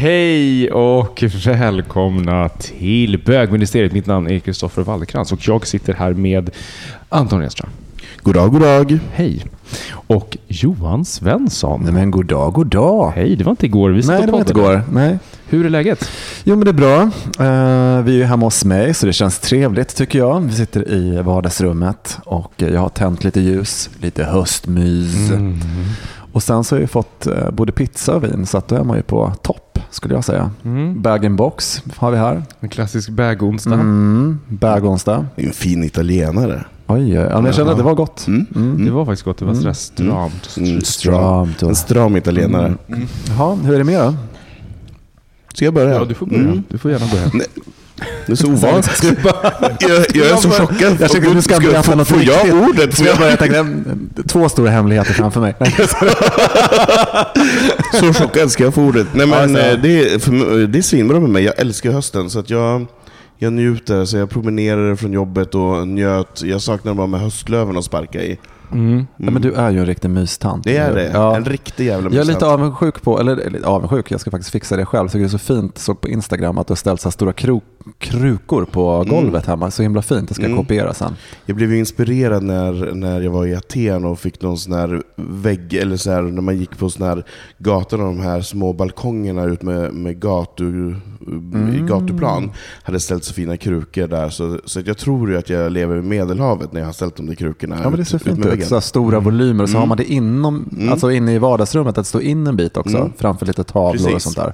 Hej och välkomna till bögministeriet. Mitt namn är Kristoffer Wallerkrantz och jag sitter här med Anton Edström. God dag, god dag. Hej. Och Johan Svensson. Nej men god dag, god dag. Hej, det var inte igår vi Nej, det var inte igår. Nej. Hur är läget? Jo men det är bra. Uh, vi är ju hemma hos mig så det känns trevligt tycker jag. Vi sitter i vardagsrummet och jag har tänt lite ljus, lite höstmys. Mm. Och sen så har jag fått uh, både pizza och vin så att då är man ju på topp skulle jag säga. Mm. Bag-in-box har vi här. En klassisk bag-onsdag. Mm, bag-onsdag. Det är en fin italienare. Oj, ja, jag kände att det var gott. Mm. Mm. Det var faktiskt gott. Det var sådär stramt. Mm. Stramt. En stram italienare. Mm. Jaha, hur är det med då? Ska jag börja? Ja, du får börja. Du får gärna börja. Det är så ovanligt. jag, jag är så chockad. Jag tycker du ska berätta något Får jag ordet? Får jag börja tänka, två stora hemligheter framför mig. så chockad ska jag få ordet. Nej, men, eh, det, är, det är svinbra med mig. Jag älskar hösten. Så att jag, jag njuter. Så jag promenerade från jobbet och njöt. Jag saknar bara med höstlöven att sparka i. Mm. Mm. Ja, men du är ju en riktig mystant. Det är det. Ja. En riktig jävla mystant. Jag är lite avundsjuk på, eller, eller avundsjuk, jag ska faktiskt fixa det själv. Så det är så fint, såg på Instagram att du har ställt så stora krok, krukor på mm. golvet hemma. Så himla fint, det ska jag mm. kopiera sen. Jag blev inspirerad när, när jag var i Aten och fick någon sån här vägg, eller så här, när man gick på sån här gator och de här små balkongerna ut med, med gatu, mm. gatuplan. Hade ställt så fina krukor där. Så, så jag tror ju att jag lever i Medelhavet när jag har ställt de där krukorna. Ja, men det ser fint ut så stora volymer och så mm. har man det inom, mm. alltså inne i vardagsrummet, att stå in en bit också, mm. framför lite tavlor Precis. och sånt där.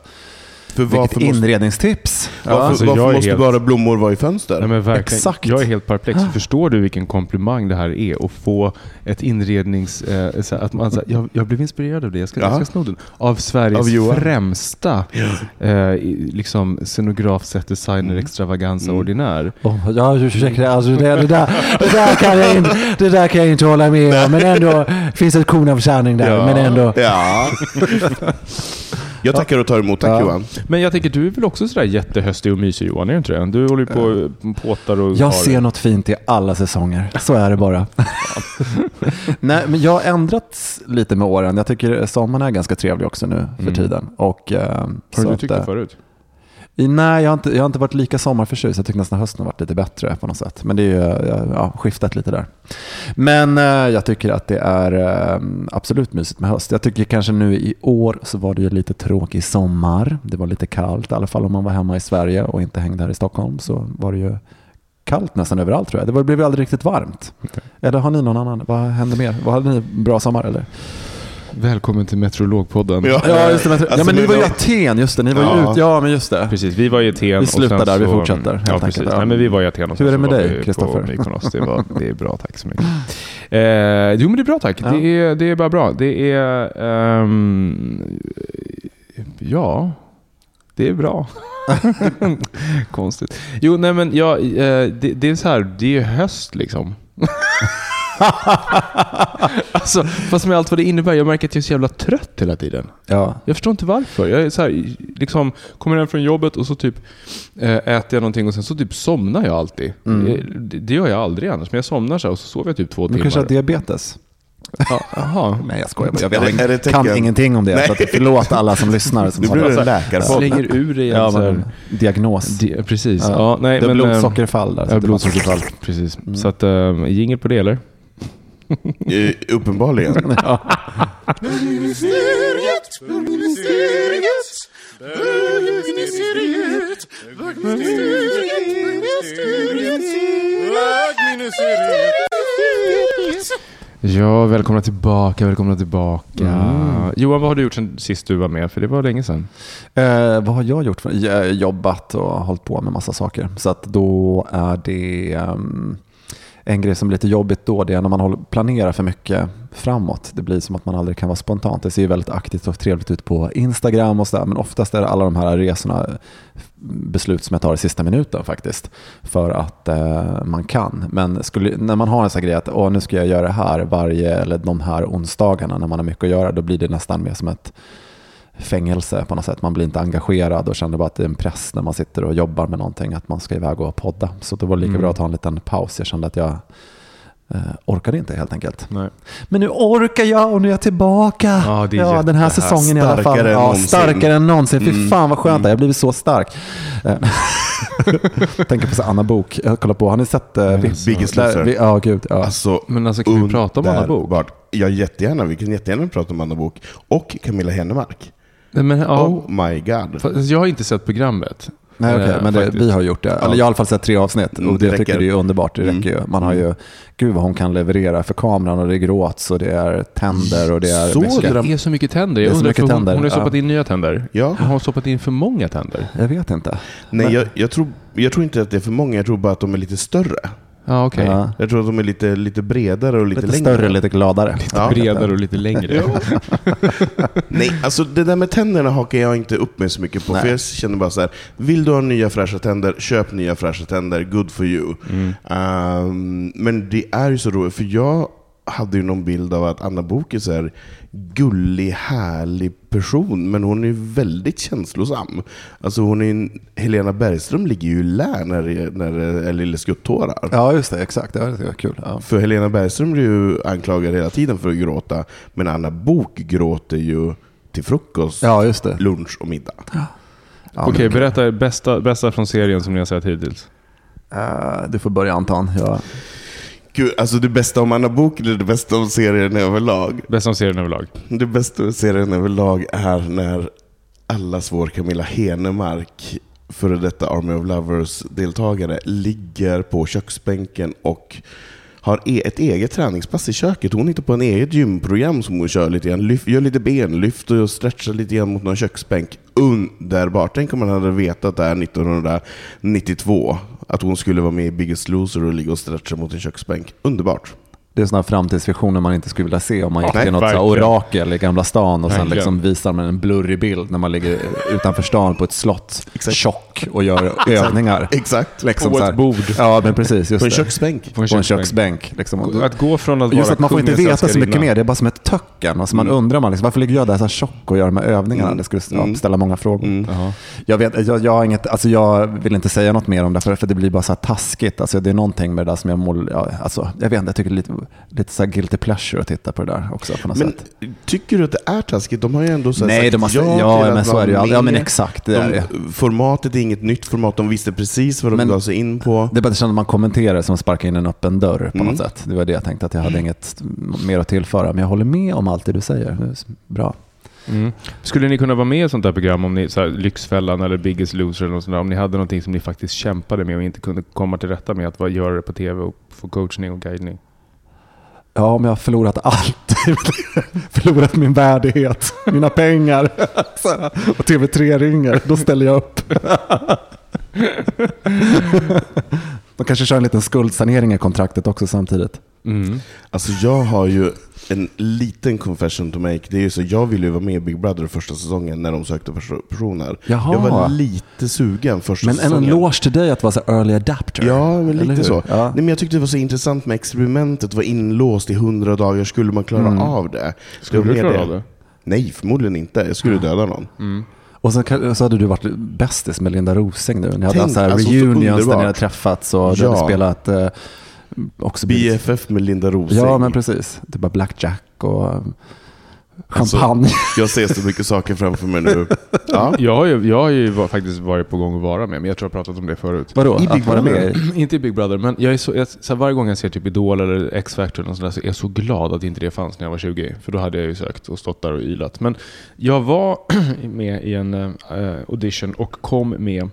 För Vilket inredningstips. Varför, ja. alltså, varför måste helt... bara blommor vara i fönster? Nej, men Exakt. Jag är helt perplex. Förstår du vilken komplimang det här är? Att få ett inrednings... Eh, så att man, så här, jag, jag blev inspirerad av det, jag ska, jag ska sno den. Av Sveriges av främsta ja. eh, liksom scenograf, set designer, mm. extravaganza, mm. ordinär. Oh, ja, ursäkta, alltså det, det, där, det, där kan jag in, det där kan jag inte hålla med om, men ändå finns ett korn av sanning där. Ja. Men ändå. Ja. Jag tackar och tar emot, tack ja. Johan. Men jag tänker, du är väl också sådär jättehöstig och mysig Johan, är du inte det? Du håller ju på och påtar och Jag ser något fint i alla säsonger, så är det bara. Nej, men jag har ändrats lite med åren. Jag tycker sommaren är ganska trevlig också nu för mm. tiden. Och, eh, har du tyckt det eh, förut? Nej, jag har, inte, jag har inte varit lika sommarförtjust. Jag tycker nästan hösten har varit lite bättre på något sätt. Men det är ju ja, skiftat lite där. Men eh, jag tycker att det är eh, absolut mysigt med höst. Jag tycker kanske nu i år så var det ju lite tråkig sommar. Det var lite kallt, i alla fall om man var hemma i Sverige och inte hängde här i Stockholm så var det ju kallt nästan överallt tror jag. Det blev aldrig riktigt varmt. Okay. Eller har ni någon annan? Vad hände mer? Vad hade ni bra sommar eller? Välkommen till Meteorologpodden. Ja, ja just det. Alltså, ja, men ni var i Aten, just det. Ni var ja. Ut, ja, men just det. Precis, vi var i Aten. Vi slutar där, så, vi fortsätter. Ja, precis. Ja. Nej, men vi var i Aten. Och Hur är det med dig, Kristoffer? Det, det är bra, tack så mycket. Eh, jo, men det är bra, tack. Ja. Det, är, det är bara bra. Det är... Um, ja, det är bra. Konstigt. Jo, nej men ja, eh, det, det är så här, det är höst liksom. alltså, fast med allt vad det innebär. Jag märker att jag är så jävla trött hela tiden. Ja. Jag förstår inte varför. Jag är så här, liksom, kommer hem från jobbet och så typ äh, äter jag någonting och sen så typ somnar jag alltid. Mm. Det, det, gör jag aldrig annars. Men jag somnar så och så sover jag typ två Men timmar. Du kanske har diabetes? Jaha. Nej jag skojar Jag vet, det kan ingenting om det. Så förlåt alla som lyssnar. Som du blir en läkare. Slänger ur dig ja, men, diagnos. Di precis. Ja. ja nej, det är men, blodsockerfall där. Ja, blodssockerfall. Precis. Mm. Så att, äh, jingel på det eller? Uppenbarligen. ja. Välkomna tillbaka, välkomna tillbaka. Mm. Johan, vad har du gjort sen sist du var med? För det var länge sedan. Eh, vad har jag gjort? För? Jag jobbat och hållit på med massa saker. Så att då är det um, en grej som är lite jobbigt då, det är när man planerar för mycket framåt. Det blir som att man aldrig kan vara spontant. Det ser ju väldigt aktivt och trevligt ut på Instagram och sådär, men oftast är det alla de här resorna beslut som jag tar i sista minuten faktiskt, för att eh, man kan. Men skulle, när man har en sån grej att Åh, nu ska jag göra det här varje, eller de här onsdagarna när man har mycket att göra, då blir det nästan mer som ett fängelse på något sätt. Man blir inte engagerad och känner bara att det är en press när man sitter och jobbar med någonting, att man ska iväg och podda. Så det var lika mm. bra att ta en liten paus. Jag kände att jag eh, orkade inte helt enkelt. Nej. Men nu orkar jag och nu är jag tillbaka. Ja, ja den här säsongen i alla fall. Starkare än ja, någonsin. Starkare än någonsin. Fy mm. fan vad skönt mm. Jag har blivit så stark. Eh, tänker på så Anna Bok. Jag kollar på, har ni sett uh, Biggest Loser? Ja, gud. Ja. Alltså, Men alltså kan vi prata om Anna Bok? Ja, jättegärna. Vi kan jättegärna prata om Anna Bok. Och Camilla Hennemark. Men, ja, oh my god. Jag har inte sett programmet. Nej, okay, men det, vi har gjort det. Eller jag har i alla fall sett tre avsnitt och det, det tycker det är underbart. Det mm. räcker ju. Man har ju, gud vad hon kan leverera för kameran och det gråts och det är tänder och det är så mycket. Det är så mycket tänder. Jag undrar, mycket tänder. Hon, hon har stoppat in nya tänder. Ja. Hon har stoppat in för många tänder. Jag vet inte. Nej, men... jag, jag, tror, jag tror inte att det är för många. Jag tror bara att de är lite större. Ja, okay. Ja. Jag tror att de är lite, lite bredare och lite, lite längre. större, lite gladare. Lite ja. bredare och lite längre. Nej, alltså det där med tänderna hakar jag inte upp mig så mycket på. Nej. För jag känner bara så här, vill du ha nya fräscha tänder, köp nya fräscha tänder, good for you. Mm. Um, men det är ju så roligt, för jag hade ju någon bild av att Anna Book är så här gullig, härlig person, men hon är väldigt känslosam. Alltså hon är, Helena Bergström ligger ju i lä när när är Lille Skuttårar. Ja, just det. Exakt. Det var kul. Ja. För Helena Bergström blir ju anklagad hela tiden för att gråta, men Anna Bok gråter ju till frukost, ja, just det. lunch och middag. Ja. Ja, Okej, berätta bästa, bästa från serien som ni har sett hittills. Uh, du får börja Anton. Ja. Gud, alltså det bästa om Anna Bok eller det bästa om serien överlag? Bästa om serien överlag. Det bästa om serien överlag är när allas vår Camilla Henemark, före detta Army of Lovers-deltagare, ligger på köksbänken och har e- ett eget träningspass i köket. Hon hittar på en eget gymprogram som hon kör lite grann. Lyf, gör lite benlyft och stretchar lite grann mot någon köksbänk. Underbart! Tänk om man hade vetat det här 1992. Att hon skulle vara med i Biggest Loser och ligga och stretcha mot en köksbänk. Underbart! Det är sådana framtidsvisioner man inte skulle vilja se om man gick till något så orakel i Gamla stan och sen liksom visar man en blurrig bild när man ligger utanför stan på ett slott, Exakt. tjock och gör övningar. Exakt. Liksom på ett bord. Ja, men precis. Just på en köksbänk. På en köksbänk. Liksom. Att gå från att just att man får inte veta så mycket mer, det är bara som ett töcken. Alltså man mm. undrar man liksom, varför ligger jag där så tjock och gör de här övningarna? Mm. Det skulle ja, ställa många frågor. Mm. Jag, vet, jag, jag, inget, alltså jag vill inte säga något mer om det, för, för det blir bara så här taskigt. Alltså det är någonting med det där som jag mål, ja, alltså, jag vet inte, jag tycker det är lite, lite så här guilty pleasure att titta på det där också på något men sätt. tycker du att det är taskigt? De har ju ändå så Nej, sagt de måste, ja, ja men så är det ju. Ja, men exakt. Det de, är det. Formatet är inget nytt format. De visste precis vad de men, gav sig in på. Det är bara att man kommenterar som att sparka in en öppen dörr på mm. något sätt. Det var det jag tänkte, att jag hade inget mer att tillföra. Men jag håller med om allt det du säger. Bra. Mm. Skulle ni kunna vara med i ett sånt här program, om ni, så här, Lyxfällan eller Biggest Loser, eller något sånt där, om ni hade någonting som ni faktiskt kämpade med och inte kunde komma till rätta med, att göra det på tv och få coachning och guidning? Ja, om jag har förlorat allt. förlorat min värdighet, mina pengar. och TV3 ringer, då ställer jag upp. De kanske kör en liten skuldsanering i kontraktet också samtidigt. Mm. Alltså jag har ju en liten confession to make. Det är ju så, jag ville ju vara med i Big Brother första säsongen när de sökte personer. Jaha. Jag var lite sugen första men säsongen. Men en eloge till dig att vara så early adapter. Ja, men lite så. Ja. Nej, men jag tyckte det var så intressant med experimentet. var inlåst i hundra dagar. Skulle man klara mm. av det? Skulle du klara av det? Nej, förmodligen inte. Jag skulle döda någon. Mm. Och så, så hade du varit bästis med Linda Rosing nu. Ni hade Tänk, haft alltså, reunions där ni hade träffats och ja. du hade spelat eh, också BFF med Linda Rosing. Ja, men precis. Det var Blackjack och alltså, champagne. Alltså, jag ser så mycket saker framför mig nu. Ja. Jag, har ju, jag har ju faktiskt varit på gång att vara med, men jag tror jag har pratat om det förut. Vadå? I Big Brother? Med? inte i Big Brother, men jag är så, jag, så varje gång jag ser typ Idol eller X-Factor så är jag så glad att inte det fanns när jag var 20. För då hade jag ju sökt och stått där och ylat. Men jag var med i en uh, audition och kom med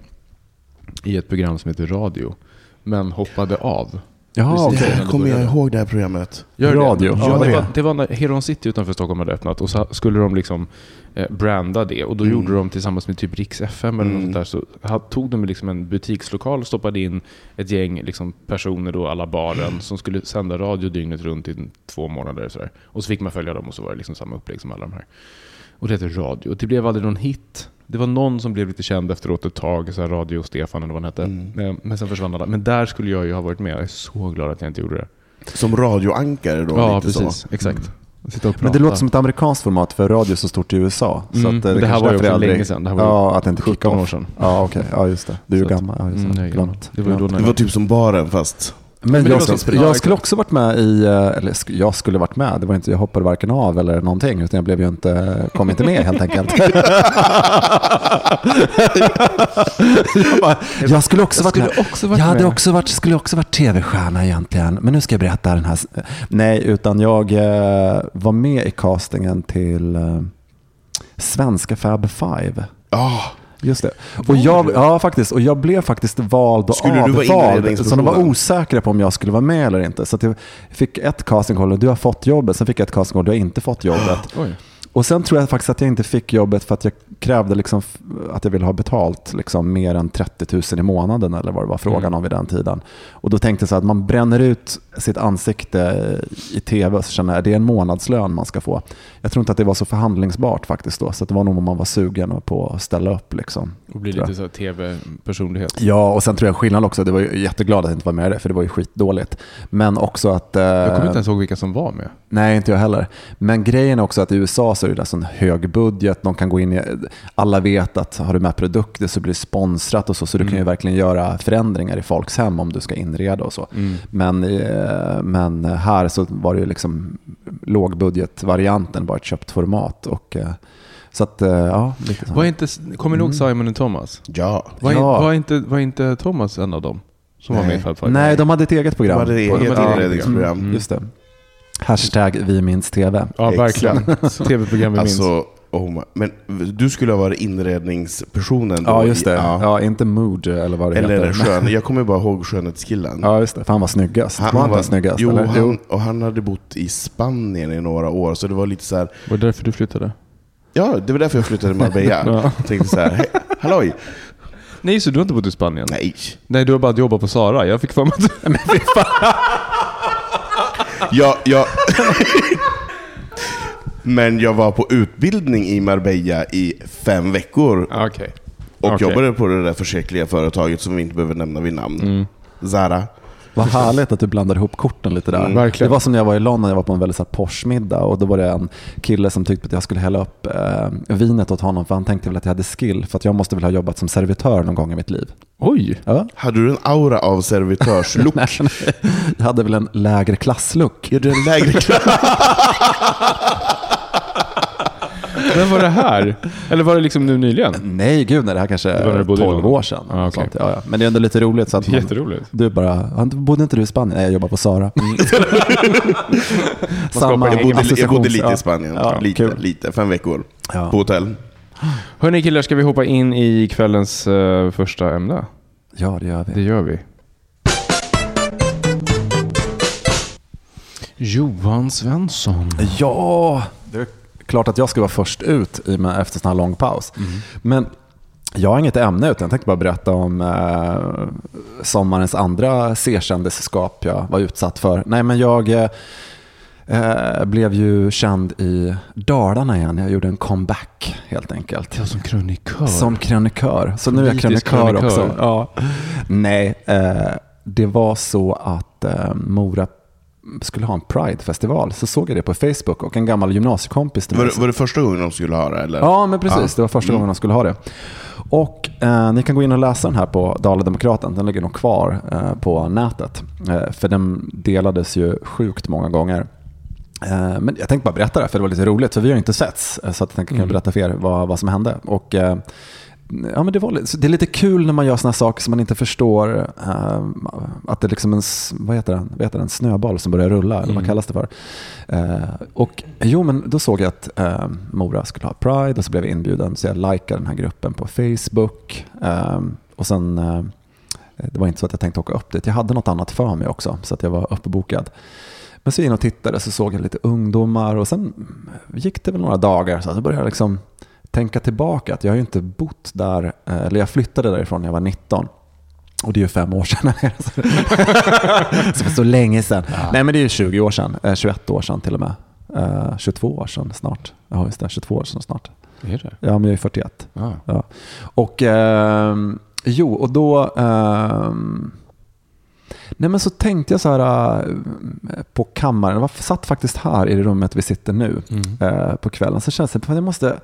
i ett program som heter Radio, men hoppade av. Jaha. Det här kommer jag ihåg det här programmet. Gör det? Radio. Ja, Vad var det, det? var, det var när Heron City utanför Stockholm hade öppnat och så skulle de liksom eh, branda det och då Mm. gjorde de tillsammans med typ Rix FM eller Mm. något där så tog de liksom en butikslokal och stoppade in ett gäng liksom, personer då, alla baren, som skulle sända radio dygnet runt i två månader. Och, så där. och så fick man följa dem och så var det liksom samma upplägg som alla de här. Och det hette Radio. Och det blev aldrig någon hit. Det var någon som blev lite känd efteråt ett tag, så här Radio Stefan eller vad han hette. Mm. Eh, Men sen försvann alla. Men där skulle jag ju ha varit med. Jag är så glad att jag inte gjorde det. Som radioankare då. ja, lite precis. Så. Exakt. Och Men det låter som ett amerikanskt format för radio är så stort i USA. Så Mm, att, eh, men det här var ju också aldrig- länge sedan. Det här var ja, att det inte 17 kick-off. år sedan. Ja, okej. Ja, just det. Du är ju gammal. Ja, just det. Mm, det var ju då Glömt. när Det var typ som baren fast. Men, jag, skulle, jag ja, skulle också varit med i, eh, eller jag skulle varit med, det var inte, jag hoppade varken av eller någonting, utan jag blev ju inte, kom inte med helt enkelt. jag, skulle också Jag varit skulle med. också varit jag hade med. också varit, skulle också varit tv-stjärna egentligen, men nu ska jag berätta den här. Nej, utan jag eh, var med i castingen till eh, Svenska Fab Five. Ah, Just det. Och jag, ja, faktiskt. Och jag blev faktiskt vald och Skulle avvald. Så de var osäkra på om jag skulle vara med eller inte. Så jag fick ett castingcall och du har fått jobbet. Sen fick jag ett castingcall och du har inte fått jobbet. Oj. Och sen tror jag faktiskt att jag inte fick jobbet för att jag krävde liksom att jag ville ha betalt liksom mer än 30 000 i månaden eller vad det var frågan Mm. om vid den tiden. Och då tänkte jag så att man bränner ut sitt ansikte i tv och så känner jag att det är en månadslön man ska få. Jag tror inte att det var så förhandlingsbart faktiskt då. Så det var nog om man var sugen på att ställa upp. Liksom. Och jag. lite så tv-personlighet. Ja, och sen tror jag skillnad också, det var ju jätteglad att jag inte var med i det, för det var ju skitdåligt. Men också att... eh, Jag kommer inte ens ihåg vilka som var med. Nej, inte jag heller. Men grejen är också att i USA så är det en hög budget. De kan gå in i, alla vet att har du med produkter så blir det sponsrat och så. Så du kan ju verkligen göra förändringar i folks hem om du ska inreda och så. Men, eh, men här så var det ju liksom lågbudgetvarianten, bara ett köpt format. Och, eh, så att, eh, ja, lite så. Var inte, kommer ni ihåg Simon och Thomas? ja. Var, Ja. var, inte, var inte Thomas en av dem? Som var Nej. med i Fab Five? Nej, de hade ett eget De program. hade de eget hade eget inredningsprogram. Mm. Just det. Hashtag vi minns TV. Ja, verkligen. Tv-program vi minns. Alltså, oh my. Men du skulle ha varit inredningspersonen då? Ja, just det. Ja. Ja. inte Mood eller vad det Eller heter. skön. Jag kommer bara ihåg skönhetskillen. Ja, just det. För han var snyggast. var han inte snyggast? jo, eller? han, och han hade bott i Spanien i några år, så det var lite så här. Var det därför du flyttade? Ja, det var därför jag flyttade till Marbella. Ja. Jag tänkte så här, hej, halloj! Nej, så du har inte bott i Spanien? Nej. Nej, du har bara jobbat på Sara. Jag fick för mig att. Jag, jag... Men jag var på utbildning i Marbella i fem veckor Okej. och Okej. jobbade på det där försäkliga företaget som vi inte behöver nämna vid namn. Mm. Zara. Vad härligt att du blandar ihop korten lite där. Mm. Det var som när jag var i London, jag var på en väldigt så här Porsche-middag och då var det en kille som tyckte att jag skulle hälla upp eh, vinet åt honom för han tänkte väl att jag hade skill för att jag måste väl ha jobbat som servitör någon gång i mitt liv. Oj! Ja. Hade du en aura av servitörslook? Jag hade väl en lägre klasslook. Är du en lägre klass? När var det här? Eller var det liksom nu nyligen? Nej, gud nej, det här kanske Det är du bodde i 12 London. år sedan. Ah. Sånt, ja, ja. Men det är ändå lite roligt. Så att man, Jätteroligt. du bara, "Ja, bodde inte du i Spanien? Nej, jag jobbar på Sara. Samma Jag bodde, jag bodde lite ja. i Spanien. Ja, lite, kul. lite. Fem veckor. Ja. På hotell. Hörni killar, ska vi hoppa in i kvällens eh, första ämne? ja, det gör vi. Det gör vi. Johan Svensson. Ja, klart att jag ska vara först ut i och med efter sån här lång paus. Men jag har inget ämne utan jag tänkte bara berätta om eh, sommarens andra C-kändisskap jag var utsatt för. Nej, men jag eh, eh, blev ju känd i Dalarna igen. Jag gjorde en comeback helt enkelt. Ja, som krönikör. Som krönikör. Så nu är jag krönikör. också. Ja. Nej, eh, det var så att eh, Mora skulle ha en Pride-festival. Så såg jag det på Facebook och en gammal gymnasiekompis till Var, mig. var det första gången de skulle ha det? Eller? Ja, men precis. Ja. Det var första gången de skulle ha det. Och eh, Ni kan gå in och läsa den här på Dala-Demokraten. Den ligger nog kvar eh, på nätet. Eh, för den delades ju sjukt många gånger. Eh, men jag tänkte bara berätta det, för det var lite roligt. För vi har inte setts, eh, så att jag tänkte kan berätta för er vad, vad som hände. Och, eh, Ja, men det, var, det är lite kul när man gör såna saker som man inte förstår. eh, att det är liksom en, vad heter den? Vad heter den? snöboll som börjar rulla, eller vad kallas det för? Eh, och jo, men då såg jag att eh, Mora skulle ha Pride och så blev jag inbjuden. Så jag likade den här gruppen på Facebook. Eh, och sen eh, det var inte så att jag tänkte åka upp dit. Jag hade något annat för mig också, så att jag var uppbokad. Men så in och tittade så såg jag lite ungdomar och sen gick det väl några dagar så, så började jag liksom tänka tillbaka att jag har ju inte bott där, eh, eller jag flyttade därifrån när jag var 19. Och det är ju fem år sedan. så, så länge sedan. Ja. Nej men det är ju 20 år sedan, 21 år sedan till och med. 22 år sedan snart. Ja just det, 22 år sedan snart. Är det? Ja, men jag är 41. Ah. Ja. Och eh, jo, och då... Eh, nej men så tänkte jag så här eh, på kammaren, jag satt faktiskt här i det rummet vi sitter nu mm. eh, på kvällen. Så känns det att jag måste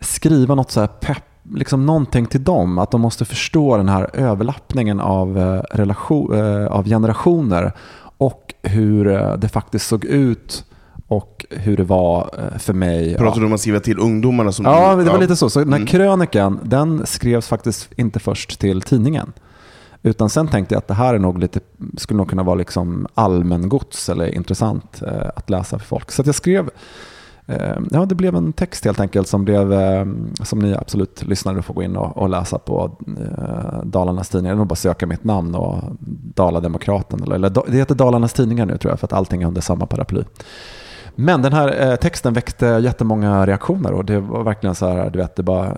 skriva något så här pepp liksom någonting till dem. Att de måste förstå den här överlappningen av, eh, relation, eh, av generationer och hur det faktiskt såg ut och hur det var eh, för mig. Pratar ja. du om att skriva till ungdomarna? Som ja, det var ja. lite så. Så den här mm. krönikan, den skrevs faktiskt inte först till tidningen. Utan sen tänkte jag att det här är nog lite, skulle nog kunna vara liksom allmängods eller intressant eh, att läsa för folk. Så jag skrev, eh, Ehm, ja det blev en text helt enkelt som, blev, ehm, som ni absolut lyssnare får gå in och, och läsa på eh, Dalarnas tidningar. Det är bara söka mitt namn och Dalademokraten. Eller, eller, det heter Dalarnas tidningar nu tror jag för att allting är under samma paraply. Men den här eh, texten väckte jättemånga reaktioner och det var verkligen så här, du vet, det bara eh,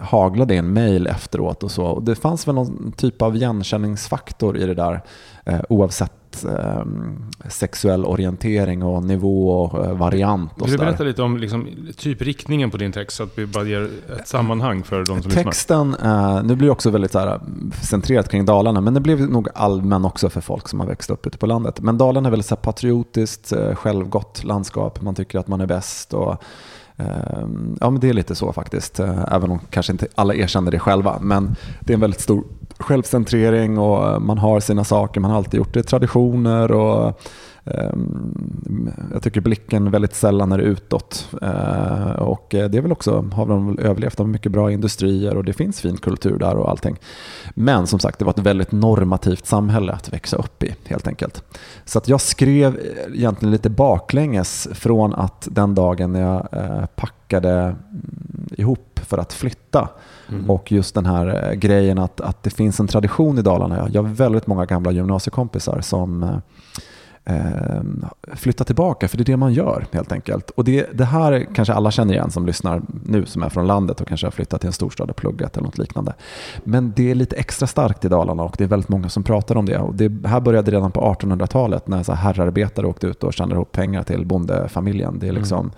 haglade in mail efteråt och så. Och det fanns väl någon typ av igenkänningsfaktor i det där eh, oavsett eh, sexuell orientering och nivå och eh, variant. Och Vill du berätta lite om liksom, typ riktningen på din text så att vi bara ger ett sammanhang för de som Texten, lyssnar? Eh, nu blir det också väldigt så här, centrerat kring Dalarna, men det blev nog allmän också för folk som har växt upp ute på landet. Men Dalarna är väldigt så här, patriotiskt, eh, självgott landskap. Man tycker att man är bäst. Och, ehm, Ja, men det är lite så faktiskt, eh, även om kanske inte alla erkänner det själva. Men det är en väldigt stor självcentrering och man har sina saker, man har alltid gjort det, traditioner och jag tycker blicken väldigt sällan är utåt. Eh, och det är väl också, har de överlevt av mycket bra industrier och det finns fin kultur där och allting. Men som sagt, det var ett väldigt normativt samhälle att växa upp i helt enkelt. Så att jag skrev egentligen lite baklänges från att den dagen när jag eh, packade mm, ihop för att flytta Mm. Och just den här eh, grejen att, att det finns en tradition i Dalarna. Jag har väldigt många gamla gymnasiekompisar som eh, eh, flyttar tillbaka, för det är det man gör helt enkelt. Och det, det här kanske alla känner igen som lyssnar nu, som är från landet och kanske har flyttat till en storstad och pluggat eller något liknande. Men det är lite extra starkt i Dalarna och det är väldigt många som pratar om det. Och det här började redan på 1800-talet när så herrarbetare åkte ut och tjänade ihop pengar till bondefamiljen. Det är liksom mm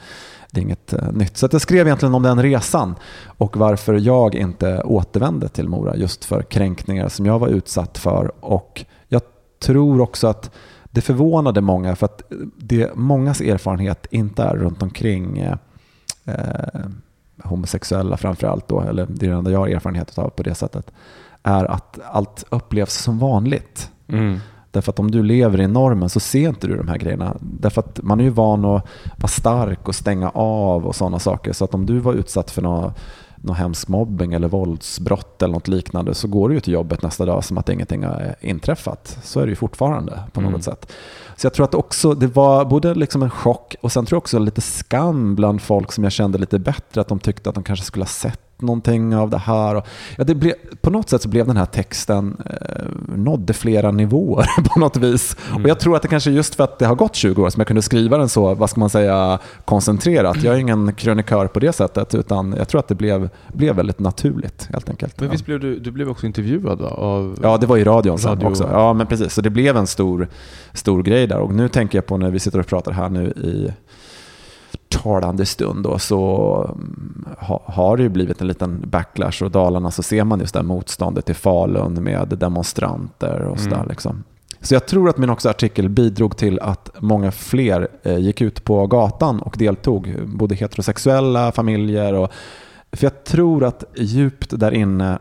det är inget uh, nytt. Så jag skrev egentligen om den resan och varför jag inte återvände till Mora just för kränkningar som jag var utsatt för. Och jag tror också att det förvånade många för att det mångas erfarenhet inte är runt omkring eh, eh homosexuella framförallt då, eller det är det enda jag har erfarenhet av på det sättet, är att allt upplevs som vanligt. Mm. Därför att om du lever i normen så ser inte du de här grejerna. Därför att man är ju van att vara stark och stänga av och sådana saker. Så att om du var utsatt för något, något hemsk mobbing eller våldsbrott eller något liknande så går du ju till jobbet nästa dag som att ingenting har inträffat. Så är det ju fortfarande på något mm. sätt. Så jag tror att också, det var både liksom en chock och sen tror jag också lite skam bland folk som jag kände lite bättre. Att de tyckte att de kanske skulle ha sett någonting av det här. Ja, det blev, på något sätt så blev den här texten eh, nådde flera nivåer på något vis. Mm. Och jag tror att det kanske just för att det har gått 20 år som jag kunde skriva den så, vad ska man säga, koncentrerat. Jag är ingen krönikör på det sättet utan jag tror att det blev, blev väldigt naturligt helt enkelt. Men visst blev du, du blev också intervjuad av... Ja, det var i radion sen Radio. också. Ja, men precis. Så det blev en stor, stor grej där. Och nu tänker jag på när vi sitter och pratar här nu i talande stund då, så mm, ha, har det ju blivit en liten backlash och Dalarna så ser man just det här motståndet till Falun med demonstranter och sådär. Mm. Liksom. Så jag tror att min också artikel bidrog till att många fler eh, gick ut på gatan och deltog, både heterosexuella familjer och för jag tror att djupt där inne,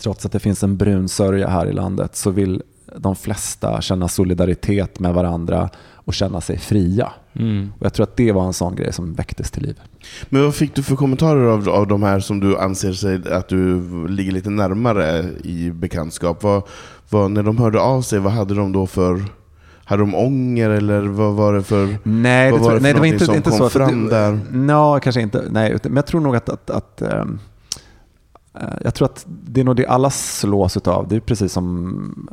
trots att det finns en brun sörja här i landet, så vill de flesta känna solidaritet med varandra och känna sig fria. Mm. Och jag tror att det var en sån grej som väcktes till liv. Men vad fick du för kommentarer av, av de här som du anser sig att du ligger lite närmare i bekantskap? Vad, vad, när de hörde av sig, vad hade de då för hade de ånger eller vad var det för Nej, det, var, det, nej, det var inte, som inte kom så. fram det, där? No, kanske inte. Nej, men jag tror nog att, att, att um, jag tror att det är nog det alla slås av. Det är precis som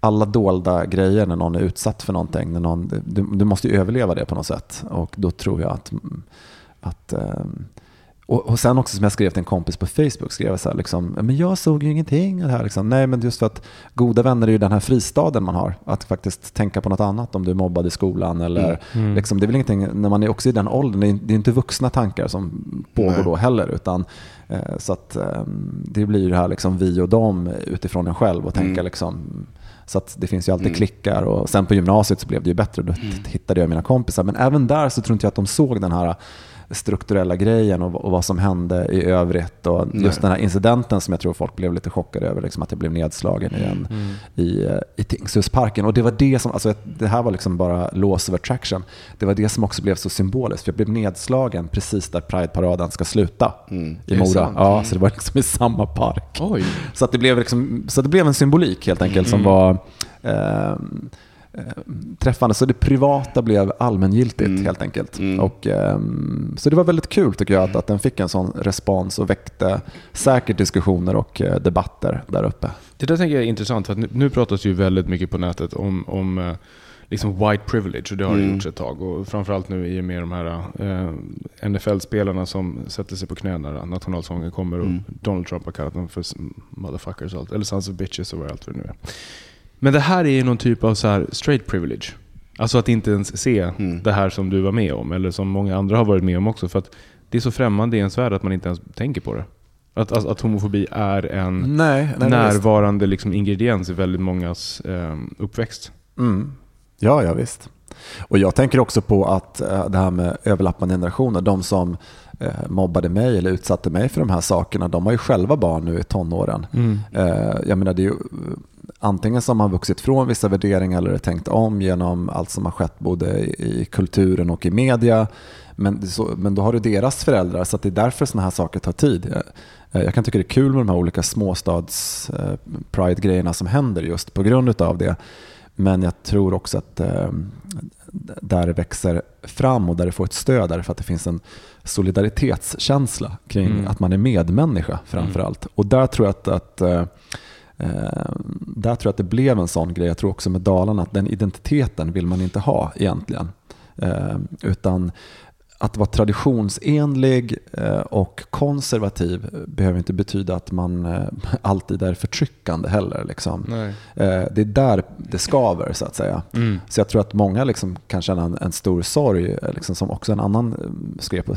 alla dolda grejer när någon är utsatt för någonting. När någon, du, du måste ju överleva det på något sätt. Och då tror jag att, att um, och, och sen också som jag skrev till en kompis på Facebook, skrev jag så här, liksom, men jag såg ju ingenting det här. Liksom. Nej, men just för att goda vänner är ju den här fristaden man har. Att faktiskt tänka på något annat om du är mobbad i skolan. Eller, mm. mm. Liksom, det är väl ingenting, när man är också i den åldern, det är, det är inte vuxna tankar som pågår Nej. då heller. Utan, eh, så att eh, det blir ju det här liksom, vi och dem utifrån en själv och tänka mm. liksom, så det finns ju alltid mm. klickar och sen på gymnasiet så blev det ju bättre. Då mm. hittade jag mina kompisar. Men även där så tror inte jag att de såg den här strukturella grejen och, och vad som hände i övrigt. Och just Nej. den här incidenten som jag tror folk blev lite chockade över, liksom att jag blev nedslagen i, en, mm. i, eh, i Tingshusparken. Och det var det som, alltså det här var liksom bara laws of attraction. Det var det som också blev så symboliskt, för jag blev nedslagen precis där Pride-paraden ska sluta mm. i Mora. Ja, så det var liksom i samma park. Oj. Så, att det blev liksom, så det blev en symbolik helt enkelt mm. som var Eh, träffande. Så det privata blev allmängiltigt mm. helt enkelt. Mm. Och, um, så det var väldigt kul tycker jag att, att den fick en sån respons och väckte säkert diskussioner och uh, debatter där uppe. Det där tänker jag är intressant för nu, nu pratas ju väldigt mycket på nätet om, om uh, liksom white privilege och det har mm. det gjorts ett tag. Och framförallt nu i och med de här uh, NFL-spelarna som sätter sig på knä när nationalsången kommer och mm. Donald Trump har kallat dem för motherfuckers och allt, eller sons of bitches och vad allt för det nu är. Men det här är ju någon typ av så här straight privilege. Alltså att inte ens se mm. det här som du var med om, eller som många andra har varit med om också. För att det är så främmande i ens värld att man inte ens tänker på det. Att, att, att homofobi är en nej, nej, närvarande liksom, ingrediens i väldigt mångas eh, uppväxt. Mm. Ja, ja visst. Och jag tänker också på att äh, det här med överlappande generationer, de som äh, mobbade mig eller utsatte mig för de här sakerna, de har ju själva barn nu i tonåren. Mm. Äh, jag menar, det är ju antingen som har vuxit från vissa värderingar eller tänkt om genom allt som har skett både i kulturen och i media. Men, så, men då har du deras föräldrar så det är därför sådana här saker tar tid. Jag, jag kan tycka det är kul med de här olika småstads-pride-grejerna som händer just på grund av det. Men jag tror också att eh, där det växer fram och där det får ett stöd därför att det finns en solidaritetskänsla kring mm. att man är medmänniska framför allt. Mm. Och där tror jag att, att eh, Eh, Eh, där tror jag att det blev en sån grej. Jag tror också med Dalarna att den identiteten vill man inte ha egentligen. Eh, utan att vara traditionsenlig eh, och konservativ behöver inte betyda att man eh, alltid är förtryckande heller. Liksom. Eh, det är där det skaver så att säga. Mm. Så jag tror att många liksom kan känna en, en stor sorg, liksom, som också en annan skrev på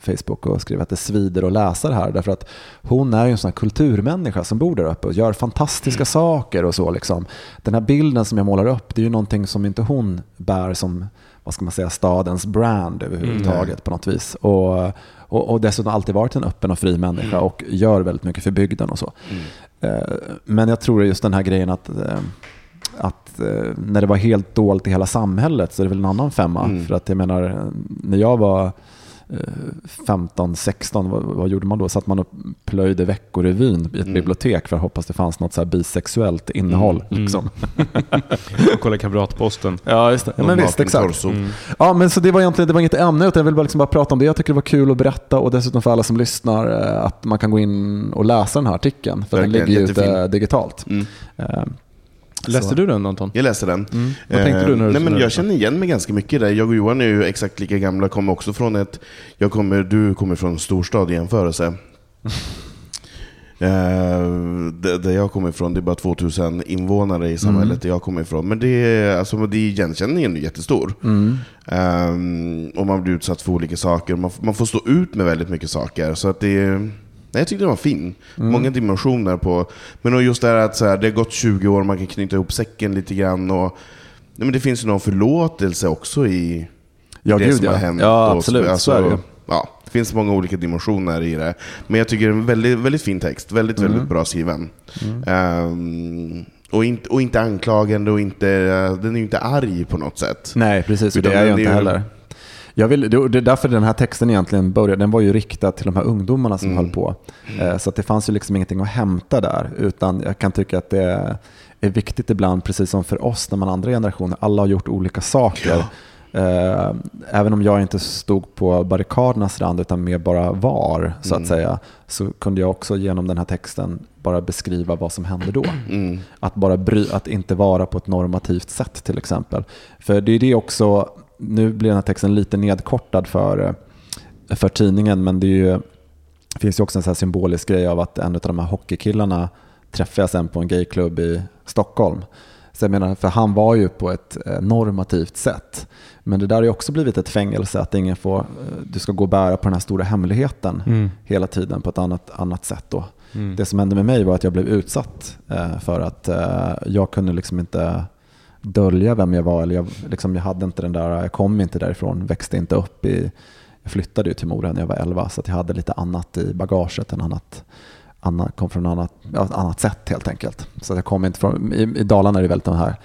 Facebook och skrev att det svider att läsa det här. Därför att hon är ju en sån här kulturmänniska som bor där uppe och gör fantastiska mm. saker och så. Liksom. Den här bilden som jag målar upp, det är ju någonting som inte hon bär som vad ska man säga, stadens brand överhuvudtaget mm. på något vis. Och, och, och dessutom alltid varit en öppen och fri människa mm. och gör väldigt mycket för bygden och så. Mm. Eh, men jag tror just den här grejen att, eh, att eh, när det var helt dolt i hela samhället så är det väl en annan femma. Mm. För att jag menar, när jag var 15, 16, vad, vad, gjorde man då? Satt man och plöjde Veckorevyn i ett mm. bibliotek för att hoppas det fanns något så bisexuellt innehåll. Mm. Liksom. och kolla Kamratposten. Ja, just det. Ja, men visst, exakt. Mm. Ja, men så det var egentligen det var inget ämne, utan jag vill bara, liksom bara prata om det. Jag tycker det var kul att berätta och dessutom för alla som lyssnar eh, att man kan gå in och läsa den här artikeln. För Verkligen, den ligger ute digitalt. Eh, Läste så. du den Anton? Jag läste den. Mm. Vad tänkte du när du nej, men Jag känner igen mig ganska mycket där. Jag och Johan är ju exakt lika gamla, kommer också från ett... Jag kommer, du kommer från en storstad i jämförelse. Uh, där jag kommer ifrån, det är bara 2000 invånare i samhället mm. där jag kommer ifrån. Men det är, alltså, det är igenkänningen är jättestor. Mm. Um, och man blir utsatt för olika saker. Man, man får stå ut med väldigt mycket saker. Så att det är, Nej, jag tyckte den var fin. Mm. Många dimensioner på... Men just det här att så här, det har gått 20 år, man kan knyta ihop säcken lite grann. Och, nej, men det finns ju någon förlåtelse också i ja, det gud, som ja. har hänt. Ja, absolut. Alltså, så är det. Ja, det finns många olika dimensioner i det. Men jag tycker det är en väldigt, väldigt fin text. Väldigt, mm. väldigt bra skriven. Mm. Um, och inte, och inte anklagande och inte, den är ju inte arg på något sätt. Nej, precis. Utan det är jag inte heller. Jag vill, det är därför den här texten egentligen började. Den var ju riktad till de här ungdomarna som mm. höll på. Mm. Så det fanns ju liksom ingenting att hämta där. Utan jag kan tycka att det är viktigt ibland, precis som för oss när man andra generationer, alla har gjort olika saker. Ja. Eh, även om jag inte stod på barrikadernas rand utan mer bara var, så Mm. att säga, så kunde jag också genom den här texten bara beskriva vad som hände då. Mm. Att, bara bry, att inte vara på ett normativt sätt till exempel. För det är det också, nu blir den här texten lite nedkortad för, eh, för tidningen, men det ju, det finns ju också en så här symbolisk grej av att en av de här hockeykillarna träffade jag sen på en gayklubb i Stockholm. Så jag menar, för han var ju på ett eh, normativt sätt. Men det där har ju också blivit ett fängelse, att ingen får, eh, du ska gå och bära på den här stora hemligheten Mm. hela tiden på ett annat, annat sätt. Då. Mm. Det som hände med mig var att jag blev utsatt för att jag kunde liksom inte dölja vem jag var. Eller jag, liksom, jag, hade inte den där, jag kom inte därifrån, växte inte upp i... Jag flyttade ju till Mora när jag var 11 så jag hade lite annat i bagaget. En annat, annat, kom från annat, ja, annat sätt helt enkelt. Så jag kom inte från, i, I Dalarna är det väldigt de här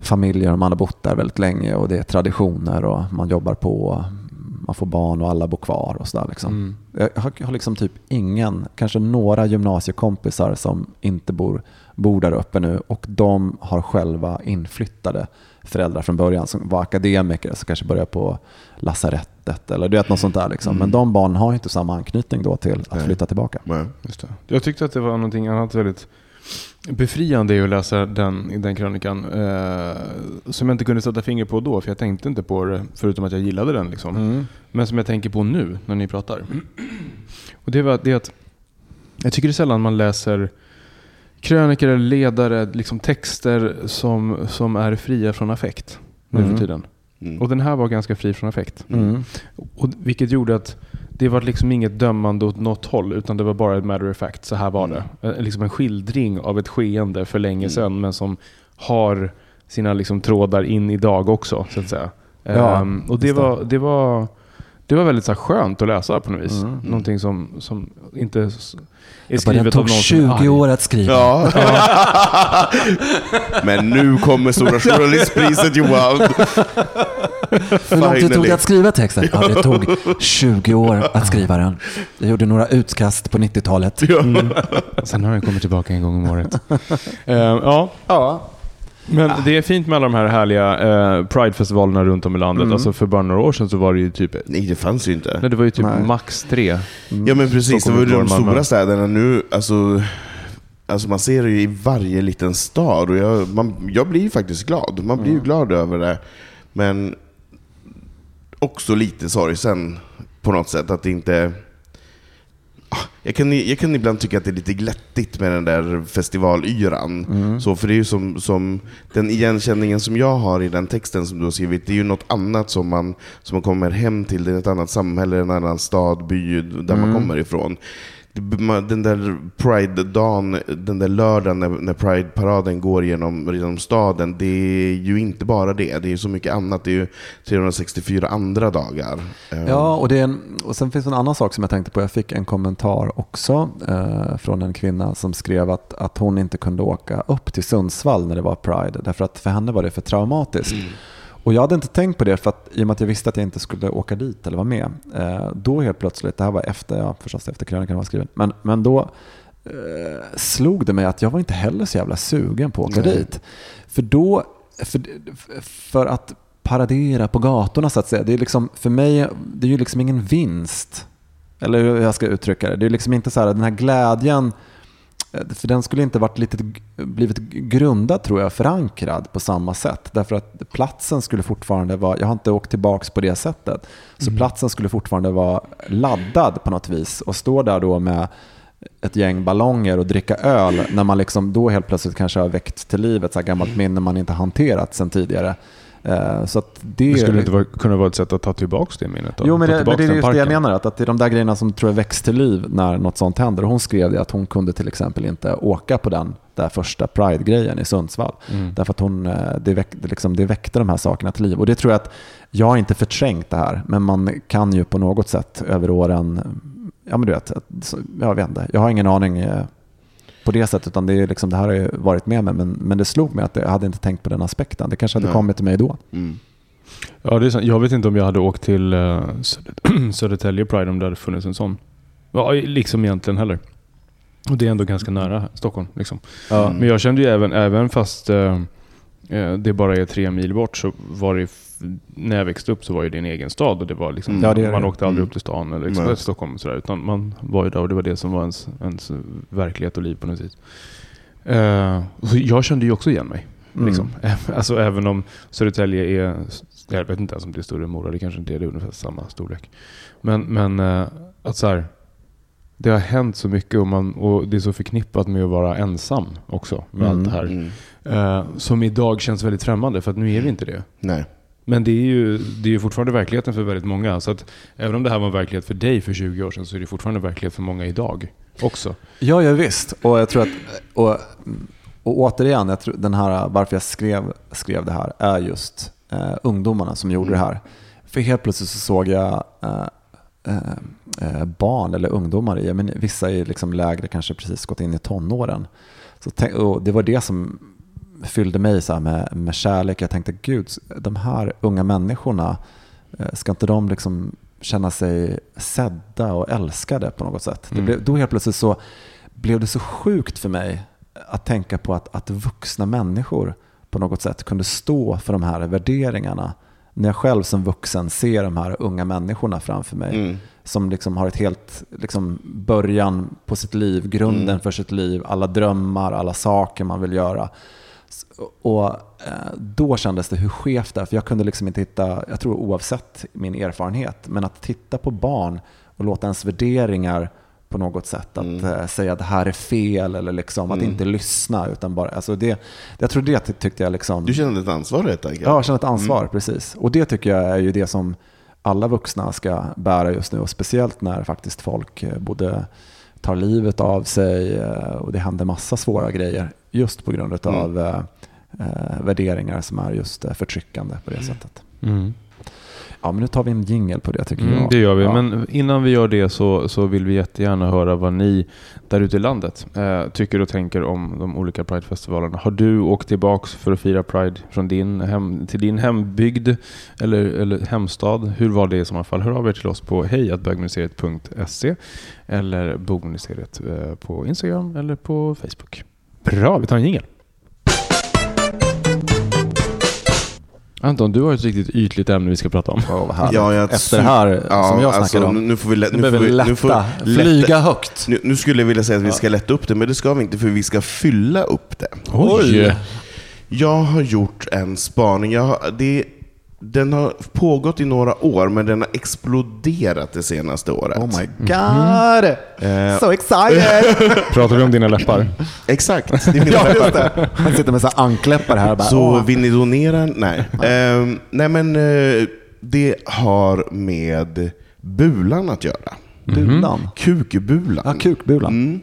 familjer, man har bott där väldigt länge och det är traditioner och man jobbar på, man får barn och alla bor kvar och sådär. Liksom. Mm. Jag har, jag har liksom typ ingen, kanske några gymnasiekompisar som inte bor, bor där uppe nu och de har själva inflyttade föräldrar från början som var akademiker som kanske började på lasarettet eller du vet något sånt där. Liksom. Men de barnen har ju inte samma anknytning då till att Nej. flytta tillbaka. Nej. Just det. Jag tyckte att det var någonting annat väldigt befriande att läsa den, den krönikan. Eh, som jag inte kunde sätta finger på då, för jag tänkte inte på det förutom att jag gillade den. Liksom. Mm. Men som jag tänker på nu när ni pratar. Och det var det att jag tycker det är sällan man läser krönikor eller ledare, liksom texter som, som är fria från affekt nu Mm. för tiden. Mm. Och den här var ganska fri från affekt. Mm. Och, vilket gjorde att det var liksom inget dömande åt något håll utan det var bara ett matter of fact. Så här var Mm. det. Eh, Liksom en skildring av ett skeende för länge Mm. sedan men som har sina liksom trådar in idag också så att säga. Ja, Ehm, och det. var, det var det var väldigt så här, skönt att läsa på något vis. Mm. Någonting som, som inte är Jag bara, den skrivet av tog någon som är 20 arg. år att skriva. Ja. Men nu kommer Stora Journalistpriset Johan. Hur lång tid tog det att skriva texten? Ja, det tog 20 år att skriva den. Jag gjorde några utkast på 90-talet. Mm. Sen har den kommit tillbaka en gång om året. Ehm, ja, Ja. Men det är fint med alla de här härliga eh, Pride-festivalerna runt om i landet. Mm. Alltså för bara några år sedan så var det ju typ, Nej, det fanns ju inte. nej, det var ju typ Nej. max tre. Ja men precis, det var ju de stora städerna nu. Alltså, alltså man ser det ju i varje liten stad och jag, man, jag blir ju faktiskt glad. Man blir ju glad över det. Men också lite sorgsen på något sätt att det inte... Ah, Jag kan, jag kan ibland tycka att det är lite glättigt med den där festivalyran. Mm. Så, för det är ju som, som den igenkänningen som jag har i den texten som du har skrivit, det är ju något annat som man, som man kommer hem till, det är ett annat samhälle, en annan stad, by, där man kommer ifrån. Den där Pride-dagen, den där lördagen när, när Pride-paraden går genom, genom staden, det är ju inte bara det. Det är ju så mycket annat. Det är ju 364 andra dagar. Eh, Ja, och, det är en, och sen finns det en annan sak som jag tänkte på. Jag fick en kommentar också eh, från en kvinna som skrev att, att hon inte kunde åka upp till Sundsvall när det var Pride. Därför att för henne var det för traumatiskt. Och jag hade inte tänkt på det för att i och med att jag visste att jag inte skulle åka dit eller vara med. Eh, då helt plötsligt, det här var efter, ja, förstås efter krönikan var skriven, men, men då eh, slog det mig att jag var inte heller så jävla sugen på att åka Nej. dit. För då, för, för att paradera på gatorna så att säga, det är liksom, för mig, det är ju liksom ingen vinst. Eller hur jag ska uttrycka det. Det är liksom inte så här, den här glädjen, för den skulle inte varit lite, blivit grundad tror jag, förankrad på samma sätt. Därför att platsen skulle fortfarande vara, jag har inte åkt tillbaks på det sättet, så platsen skulle fortfarande vara laddad på något vis och stå där då med ett gäng ballonger och dricka öl när man liksom då helt plötsligt kanske har väckt till liv ett så här gammalt minne man inte hanterat sedan tidigare. Eh, Så att det, Det skulle inte vara, kunna vara ett sätt att ta tillbaka det minnet? då? Jo, men det, men det är just det jag parken. menar. Att, att det är de där grejerna som tror jag väcks till liv när något sånt händer. Hon skrev det att hon kunde till exempel inte åka på den där första Pride-grejen i Sundsvall. Mm. Därför att hon, eh, det, väck, liksom, det väckte de här sakerna till liv. Och det tror jag att jag har inte förträngt det här. Men man kan ju på något sätt över åren, ja men du vet, jag vet inte. Jag har ingen aning eh, på det sättet. Utan det, är liksom, det här har ju varit med mig. Men, men det slog mig att jag hade inte tänkt på den aspekten. Det kanske hade Nej. kommit till mig då. Mm. Ja, det är sant. Jag vet inte om jag hade åkt till uh, Södertälje Pride om det hade funnits en sån. Ja, liksom egentligen heller. Och det är ändå ganska nära Stockholm. Liksom. Ja. Men jag kände ju även, även fast, eh, eh, det bara är tre mil bort så var det, när jag växte upp så var det en egen stad och det var liksom, Mm. Ja, det man det. åkte aldrig Mm. upp till stan eller liksom. Stockholm och sådär, utan man var ju där och det var det som var ens, ens verklighet och liv på något vis. Så jag kände ju också igen mig. Mm. Liksom. Alltså även om Södertälje är, jag vet inte ens om det är större än Mora, det kanske inte är det, är ungefär samma storlek. Men, men eh, att så här, det har hänt så mycket och, man, och det är så förknippat med att vara ensam också med Mm. allt det här. Mm. Eh, som idag känns väldigt främmande för att nu är vi inte det. Nej. Men det är ju det är ju fortfarande verkligheten för väldigt många. Så att även om det här var en verklighet för dig för 20 år sedan så är det fortfarande verklighet för många idag också. Ja, ja visst. Och jag tror att, och, och återigen, jag tror den här, varför jag skrev, skrev det här är just eh, ungdomarna som gjorde det här. För helt plötsligt så såg jag eh, eh, eh, barn eller ungdomar i, men vissa är liksom lägre, kanske precis gått in i tonåren. Så tänk, och det var det som fyllde mig så med, med kärlek. Jag tänkte, gud, de här unga människorna, eh, ska inte de liksom känna sig sedda och älskade på något sätt? Det Mm. blev, då helt plötsligt så blev det så sjukt för mig att tänka på att, att vuxna människor på något sätt kunde stå för de här värderingarna. När jag själv som vuxen ser de här unga människorna framför mig Mm. som liksom har ett helt liksom, början på sitt liv, grunden Mm. för sitt liv, alla drömmar, alla saker man vill göra. Och eh, då kändes det hur skevt det är, för jag kunde liksom inte hitta, jag tror oavsett min erfarenhet, men att titta på barn och låta ens värderingar på något sätt att Mm. eh, säga att det här är fel eller liksom att Mm. inte lyssna utan bara, alltså det, jag tror det ty- tyckte jag liksom Du kände ett ansvar helt enkelt? Ja, jag känner ett ansvar, Mm. precis. Och det tycker jag är ju det som alla vuxna ska bära just nu. Och speciellt när faktiskt folk eh, både tar livet av sig och det händer massa svåra grejer. Just på grund Mm. av eh, eh, värderingar som är just eh, förtryckande på det sättet. Ja, men nu tar vi en jingel på det tycker Mm, jag. det gör vi. Ja. Men innan vi gör det så, så vill vi jättegärna höra vad ni där ute i landet eh, tycker och tänker om de olika Pridefestivalerna. Har du åkt tillbaks för att fira Pride från din hem, till din hembygd eller, eller hemstad? Hur var det i så fall? Hör av er till oss på hejatbögministeriet.se eller bogministeriet eh, på Instagram eller på Facebook. Bra, vi tar en jingel. Anton, du har ett riktigt ytligt ämne vi ska prata om. Åh, vad. Ja, jag- Efter det här Ja, som jag snackade alltså, om. Nu får vi, lä- Nu får vi vi, lätta, nu får lätta- flyga högt. Nu, nu skulle jag vilja säga att vi ska lätta upp det, men det ska vi inte för vi ska fylla upp det. Oj! Jag har gjort en spaning. Jag har, det, den har pågått i några år, men den har exploderat det senaste året. Oh my god! Eh, So excited! Pratar vi om dina läppar? Exakt, det är mina ja, just läppar. det. Han sitter med så här ankläppar här. Bara, Så åh. vill ni donera? Nej. Ehm, nej men eh, det har med bulan att göra. Bulan. Kukbulan. Ja, kukbulan. Mm.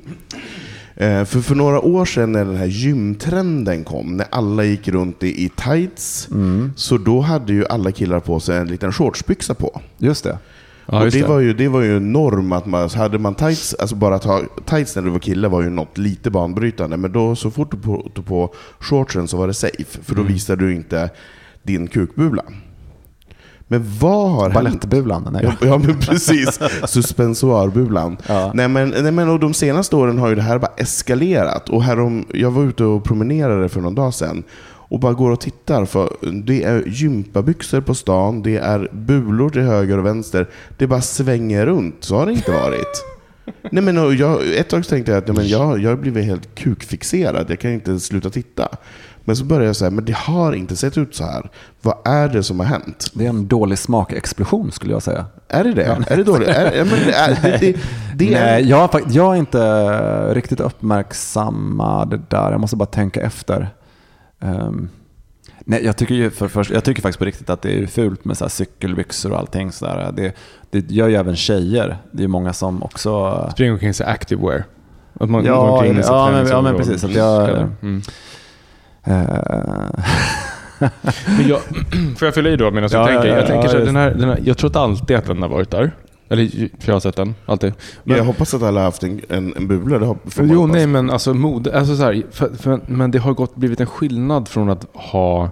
Eh, För, för några år sedan när den här gymtrenden kom, när alla gick runt i, i tights, Mm. så då hade ju alla killar på sig en liten shortsbyxa på. Just det. Ja, och det, det. Var ju, det var ju en norm att man, hade man tights, alltså bara att ha tights när du var kille var ju något lite banbrytande, men då så fort du på- tog på shortsen så var det safe, för då Mm. visade du inte din kukbula. Men vad har? Balettbulan. Nej. Ja, ja men precis. Suspensoarbulan. Ja. Nej, men, nej, men, och de senaste åren har ju det här bara eskalerat. Och härom, jag var ute och promenerade för någon dag sedan och bara går och tittar. För det är gympabyxor på stan, det är bulor till höger och vänster. Det bara svänger runt. Så har det inte varit. Nej, men, jag, ett tag tänkte jag att nej, men jag, jag har blivit helt kukfixerad. Jag kan inte sluta titta. Men så började jag säga, men det har inte sett ut så här. Vad är det som har hänt? Det är en dålig smakexplosion skulle jag säga. Är det det? Är det dåligt? Är, men det, är, det, det, det är, Nej, jag, jag är inte riktigt uppmärksammad där. Jag måste bara tänka efter. Ehm, nej, jag, tycker ju för först, jag tycker faktiskt på riktigt att det är fult med så här cykelbyxor och allting. Så där. Det, det gör ju även tjejer. Det är många som också... Springer omkring sig activewear. Att man Ja, går omkring i ja, men- ja, men precis, att jag- Mm. Eh, Men jag, får jag fylla i då medan Ja, jag tänker? ja, ja, jag, tänker ja, så den här, den här, jag tror inte alltid att den har varit där. Eller, för jag har sett den, alltid. Men, jag hoppas att alla har haft en, en, en bula. Det man jo, hoppas. nej, men alltså mode. Alltså, så här, för, för, men det har gått, blivit en skillnad från att ha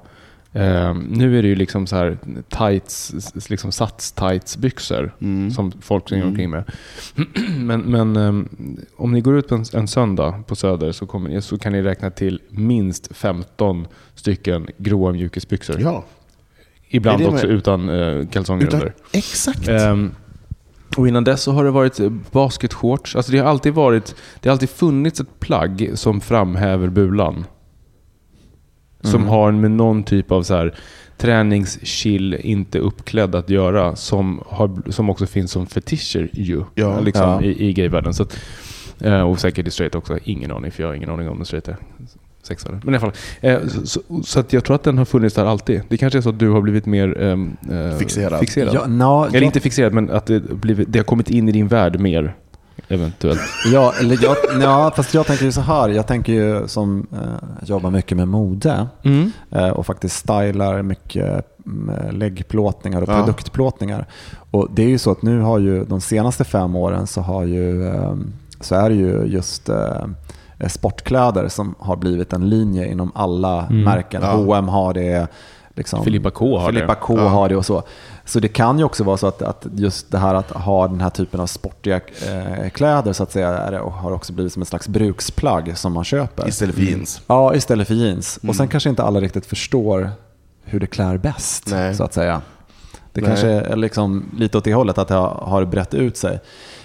Eh, nu är det ju liksom så här tights, liksom sats-tights-byxor Mm. som folk springer omkring med. men men eh, om ni går ut på en, en söndag på Söder så, kommer ni, så kan ni räkna till minst 15 stycken gråa mjukisbyxor. Ja, Ibland det också med- utan eh, kalsonger utan, under. exakt. Ehm, och innan dess så har det varit eh, basketshorts. Alltså det har alltid varit, det har alltid funnits ett plagg som framhäver bulan. Som Mm. har med någon typ av så här träningschill, inte uppklädd att göra. Som, har, som också finns som fetischer ju. Ja. liksom, Ja. I, i gayvärlden. Så att, eh, och säkert i straight också. Ingen aning, för jag har ingen aning om den straight är sexare. Men i alla fall. Eh, så, så, så att jag tror att den har funnits där alltid. Det kanske är så att du har blivit mer ehm, eh, Fixerad. fixerad. Ja, na, Eller jag- inte fixerad, men att det, blivit, det har kommit in i din värld mer. Eventuellt. Ja, eller jag, ja, fast jag tänker ju så här. Jag tänker ju som eh, jobbar mycket med mode eh, och faktiskt stylar mycket med läggplåtningar och Ja. produktplåtningar. Och det är ju så att nu har ju de senaste fem åren så, har ju, eh, så är det ju just eh, sportkläder som har blivit en linje inom alla märken. Ja. H&M har det. Liksom, Filippa K har det. Filippa K Ja. har det och så. Så det kan ju också vara så att, att just det här att ha den här typen av sportiga eh, kläder så att säga är det, och har också blivit som ett slags bruksplagg som man köper. Istället för jeans. Ja, istället för jeans. Mm. Och sen kanske inte alla riktigt förstår hur det klär bäst, Nej. så att säga. Det Nej. kanske är liksom lite åt det hållet, att det har, brett ut sig.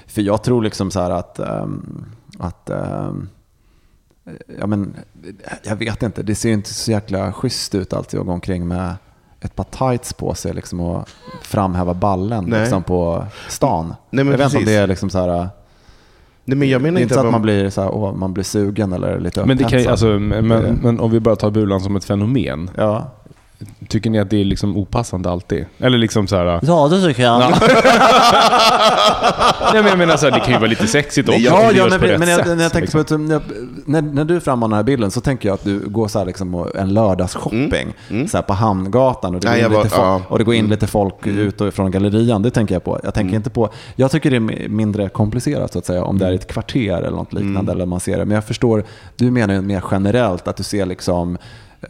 För jag tror liksom så här att, ehm, att ehm, ja, men, jag vet inte, det ser ju inte så jäkla schysst ut alltid att gå omkring med ett par tights på sig liksom, och framhäva ballen Nej. liksom, på stan. Nej, men jag vet inte om precis. det är liksom så här, Nej, men jag det är menar inte så att att man blir, så här, åh, man blir sugen eller lite Men, det kan, alltså, men, men om vi bara tar bulan som ett fenomen. Ja. Tycker ni att det är liksom opassande alltid? Eller liksom så här... ja, det tycker jag. Nej, men jag menar så här, det kan ju vara lite sexigt också. Ja, ja men, men jag, sätt, när, jag tänker liksom. på att, när, när, du frammanar den här bilden så tänker jag att du går så här liksom en lördagsshopping så här på Hamngatan och det, går Nej, in lite var- folk, ja. Mm. och det går in lite folk ut och från gallerian. Det tänker jag på. Jag tänker inte på. Jag tycker det är mi- mindre komplicerat så att säga om det är ett kvarter eller något Mm. liknande eller man ser det. Men jag förstår, du menar ju mer generellt att du ser liksom eh,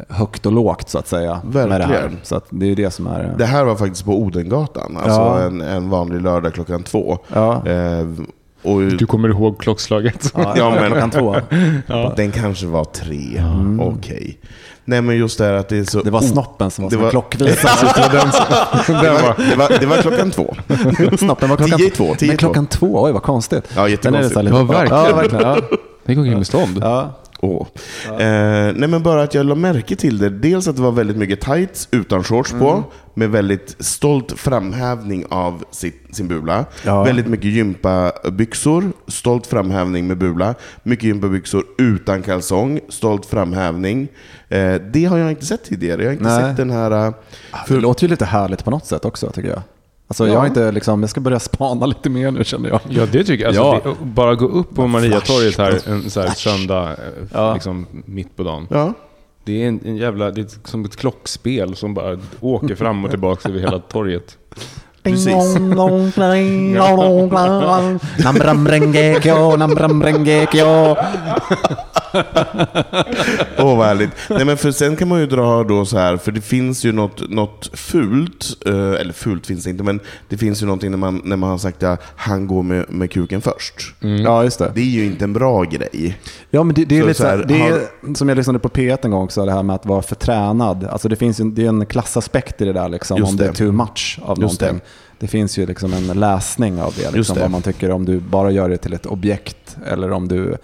högt och lågt så att säga. Med det här. Verkligen. Så att det är det som är... Det här var faktiskt på Odengatan, alltså Ja. en, en vanlig lördag klockan två. Ja. Eh, och Du kommer ihåg klockslaget? Ja, Ja, men- klockan två. Den kanske var tre. Okej. Nej men just det här att det är så... Det var snoppen som var Det var- det, var, det, var, det var klockan två. Snoppen var klockan Tio två, tio Men klockan två, oj vad konstigt. Ja, är det jättekonstigt. lite- Ja, verkligen. Ja, verkligen. Ja. Det går omkring med stånd. Ja. Åh. Eh, nej men bara att jag la märke till det. Dels att det var väldigt mycket tights utan shorts Mm. på. Med väldigt stolt framhävning av sitt, sin bula. Ja. Väldigt mycket gympabyxor, stolt framhävning med bula. Mycket gympabyxor utan kalsong, stolt framhävning. Eh, det har jag inte sett tidigare. Jag har inte Nej. sett den här... eh, Det låter ju lite härligt på något sätt också tycker jag. Alltså, jag, Ja. har inte, liksom, jag ska börja spana lite mer nu känner jag. Ja, det tycker jag. Alltså, Ja. det, bara gå upp på Mariatorget här en så här söndag, eh, Ja. liksom mitt på dagen. Ja. Det är en, en jävla, det är som ett klockspel som bara åker fram och tillbaka över hela torget. Precis. Åh vad härligt. Nej, men för sen kan man ju dra då så här, för det finns ju något, något fult, eh, eller fult finns det inte, men det finns ju någonting när man, när man har sagt att han går med, med kuken först. Ja, just det. Det är ju inte en bra grej. Ja, men det, det är Så lite så här, det är, som jag lyssnade på P1 en gång också, det här med att vara för tränad. Alltså det finns ju, det är en klassaspekt i det där, liksom, Just om det. det. är too much av Just någonting. Det. finns ju liksom en läsning av det, liksom, det. vad man tycker om du bara gör det till ett objekt eller om du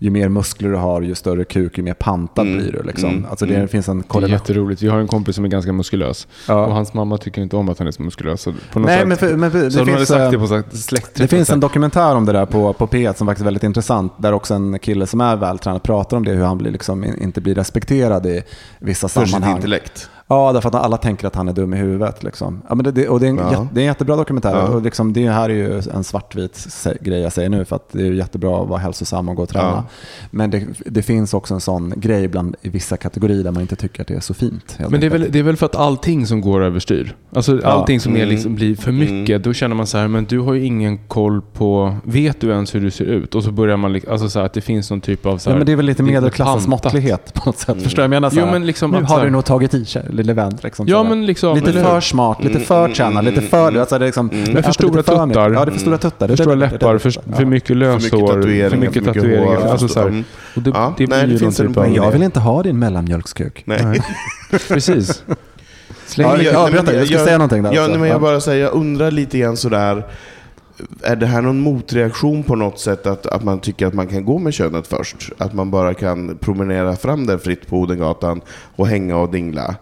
ju mer muskler du har, ju större kuk, ju mer pantad Mm, blir du. Liksom. mm, alltså det mm. finns en Det är korrelation. jätteroligt. Vi har en kompis som är ganska muskulös. Ja. Och hans mamma tycker inte om att han är så muskulös. Så på något Nej, sätt, men, för, men för, det finns, sagt eh, det på här släktträff. Det finns en dokumentär om det där på, på P1 som faktiskt är väldigt intressant. Där också en kille som är vältränad pratar om det, hur han blir liksom in- inte blir respekterad i vissa För sitt sammanhang. intellekt. Ja, därför att alla tänker att han är dum i huvudet. Liksom. Ja, men det, det, och det, är en, Ja. jätte, det är en jättebra dokumentär. Ja. Och liksom, det här är ju en svartvit grej jag säger nu, för att det är jättebra att vara hälsosam och gå och träna. Ja. Men det, det finns också en sån grej bland, i vissa kategorier där man inte tycker att det är så fint. Men det är, väl, det är väl för att allting som går överstyr. Alltså allting som är Mm. liksom, blir för mycket, då känner man så här, men du har ju ingen koll på, vet du ens hur du ser ut? Och så börjar man, alltså så här, att det finns någon typ av så Ja, här, men det är väl lite medelklassens måttlighet på något sätt. Förstår du vad jag menar? Så Jo, här, men liksom nu att har så här- du nog tagit i sig lille vän. Liksom, Ja, men liksom... lite eller för smart, lite för tjänad, lite för... Alltså det är liksom, Mm. Men för stora tuttar. Ja, det är för stora tuttar. För stora läppar, för, ja. för mycket För löshår, mycket tatueringar. för mycket tatueringar. hår. Alltså, så här, Mm. och det, Ja, det blir ju någon typ av... Jag vill inte ha din mellanmjölkskuk. Nej. Precis. Släng Ja, in- ja, nej, men berätta. Jag ska säga någonting där Ja, men Ja. jag bara säger, jag undrar lite grann sådär, är det här någon motreaktion på något sätt att, att man tycker att man kan gå med könet först? Att man bara kan promenera fram där fritt på Odengatan och hänga och dingla?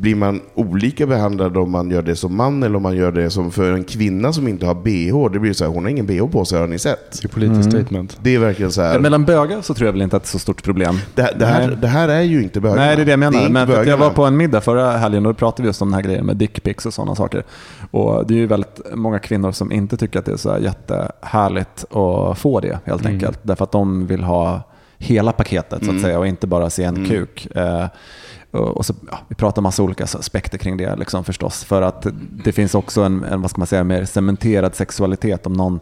Blir man olika behandlad om man gör det som man eller om man gör det som för en kvinna som inte har bh? Det blir så här, hon har ingen bh på sig, har ni sett? Det är politiskt statement. Det är verkligen så här. Mellan bögar så tror jag väl inte att det är så stort problem. Det, det, här, det här är ju inte bögarna. Nej, det är det jag menar. inte Men för att jag var på en middag förra helgen och då pratade vi just om den här grejen med dickpics och sådana saker. Och det är ju väldigt många kvinnor som inte tycker att det är så här jättehärligt att få det helt Mm. enkelt. Därför att de vill ha hela paketet så att Mm. säga och inte bara se en Mm. kuk. Eh, och så, ja, vi pratar massa olika aspekter kring det liksom förstås. För att det finns också en, en vad ska man säga, mer cementerad sexualitet om någon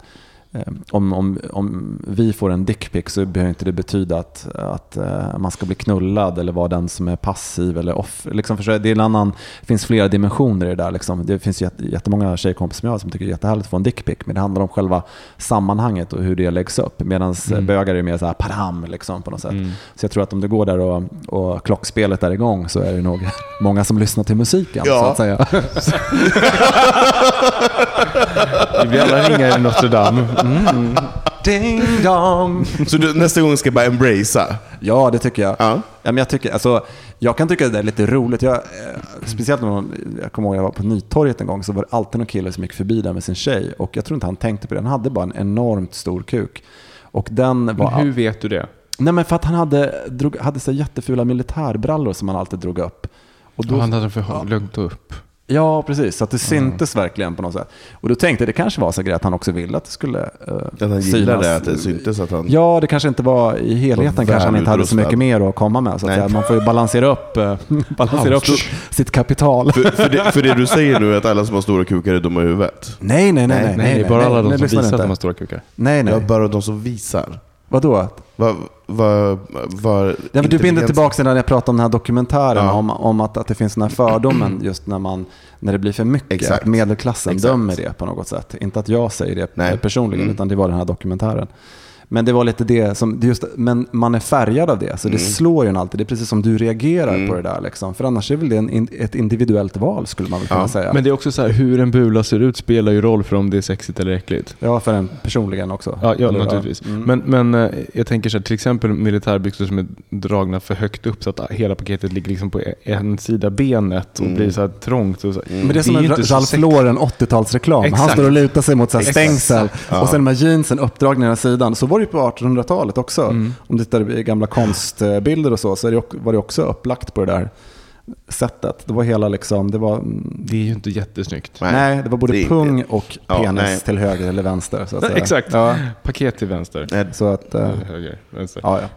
om, om, om vi får en dickpic så behöver inte det betyda att, att eh, man ska bli knullad eller vara den som är passiv eller off. Liksom för, det, är en annan, det finns flera dimensioner i det där. Liksom. Det finns jätte, jättemånga tjejkompisar som jag har som tycker det är jättehärligt att få en dickpic. Men det handlar om själva sammanhanget och hur det läggs upp. Medan Mm. bögar är mer så här padam liksom, på något sätt. Mm. Så jag tror att om du går där och, och klockspelet är igång så är det nog många som lyssnar till musiken. Ja. Så att säga. Vi blir alla ringar i Notre Dame. Mm. Ding dong! Så du, nästa gång ska jag bara embracea? Ja, det tycker jag. Ja. Ja, men jag, tycker, alltså, jag kan tycka att det är lite roligt. Jag, eh, speciellt när man, jag kommer ihåg jag var på Nytorget en gång så var det alltid någon kille som gick förbi där med sin tjej. Och jag tror inte han tänkte på det. Han hade bara en enormt stor kuk. Och den var... Men hur vet du det? Nej, men för att han hade, drog, hade så jättefula militärbrallor som han alltid drog upp. Och då, Han hade för lugnt upp. Ja, precis. Så att det syntes verkligen på något sätt. Och då tänkte jag det kanske var så att han också ville att det skulle uh, Att han gillade att det syntes att han... Ja, det kanske inte var i helheten kanske han inte hade så mycket mer att komma med. Så att Nej. säga. Man får ju balansera upp, eh, balansera upp sitt kapital. För, för, det, för det du säger nu är att alla som har stora kukar är dumma i huvudet? Nej, nej, nej. Nej, Nej, det är bara alla de nej, som visar att de har stora kukar. Nej, nej. Ja, bara de som visar. Vadå? Vad... Vad... Vad... Ja, du binder tillbaka till när jag pratade om den här dokumentären Ja. om, om att, att det finns den här fördomen just när, man, när det blir för mycket. Exakt. Att medelklassen Exakt. dömer det på något sätt. Inte att jag säger det Nej. personligen, Mm. utan det var den här dokumentären. Men det var lite det som, just, men man är färgad av det, så det Mm. slår ju en alltid. Det är precis som du reagerar Mm. på det där. Liksom. För annars är väl det en, ett individuellt val skulle man väl kunna Ja. säga. Men det är också så här, hur en bula ser ut spelar ju roll för om det är sexigt eller äckligt. Ja, för en personligen också. Ja, ja naturligtvis. Mm. Men, men eh, jag tänker så här, till exempel militärbyxor som är dragna för högt upp så att hela paketet ligger liksom på en sida benet och Mm. blir så här trångt. Och så. Men det är som Det är en Ralph Lauren 80-talsreklam. Han står och lutar sig mot så här stängsel Ja. och sen med jeansen uppdragna ena sidan. Så var det ju på 1800-talet också. Mm. Om du tittar i gamla konstbilder och så, så var det också upplagt på det där sättet. Det var hela liksom, det var, Det är ju inte jättesnyggt. nej, det var både det är inte- pung och Ja, penis nej. till höger eller vänster. Så att säga. Exakt. Ja, Paket till vänster. Nej, så att, eh, Höger, vänster. ja, ja.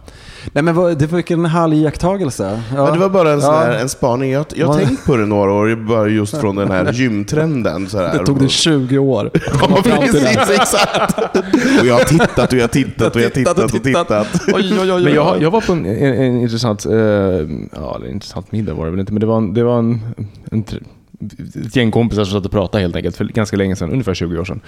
Nej men vad, det var vilken härlig iakttagelse. Ja. Det var bara en, sån Ja. här, en spaning. Jag, har tänkt på det några år, bara just från den här gymtrenden. Så här. Det tog det 20 år att Ja, komma fram till precis, det. exakt. Och jag har tittat och jag har tittat och jag har tittat och tittat. Oj, oj, oj, Men jag, jag var på en, en, en intressant, eh, ja, intressant middag var det väl inte, men det var en, det var en, en tr- ett gäng kompisar som satt och pratade helt enkelt för ganska länge sedan, ungefär 20 år sedan.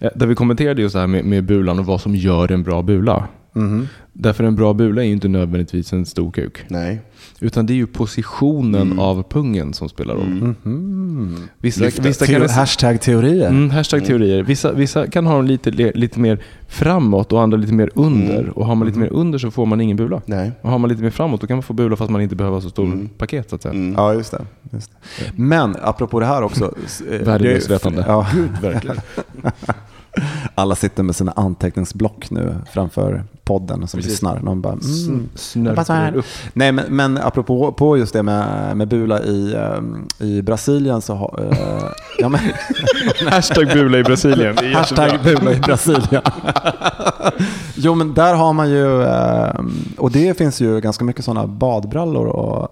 Eh, Där vi kommenterade just det här med, med bulan och vad som gör en bra bula. Mhm. Därför en bra bula är ju inte nödvändigtvis en stor kuk. Nej. Utan det är ju positionen Mm. av pungen som spelar roll. Mm. Mhm. Vissa, vissa kan Teo- Hashtag teorier. Mm, hashtag teorier. Vissa, vissa kan ha dem lite, lite mer framåt och andra lite mer under. Mm. Och har man lite mer under så får man ingen bula. Nej. Och har man lite mer framåt då kan man få bula fast man inte behöver ha så stor Mm. paket så att säga. Mm. Ja, just det. Men apropå det här också. eh, Värdegrundsvetande. det- Ja, Verkligen. alla sitter med sina anteckningsblock nu framför podden som Precis. lyssnar. De bara, mm. Snörper upp. Nej, men, men apropå på just det med, med bula i, ehm, i Brasilien så har... eh, ja, men, Hashtag bula i Brasilien. Hashtag bula i Brasilien. jo, men där har man ju... ehm, och det finns ju ganska mycket sådana badbrallor att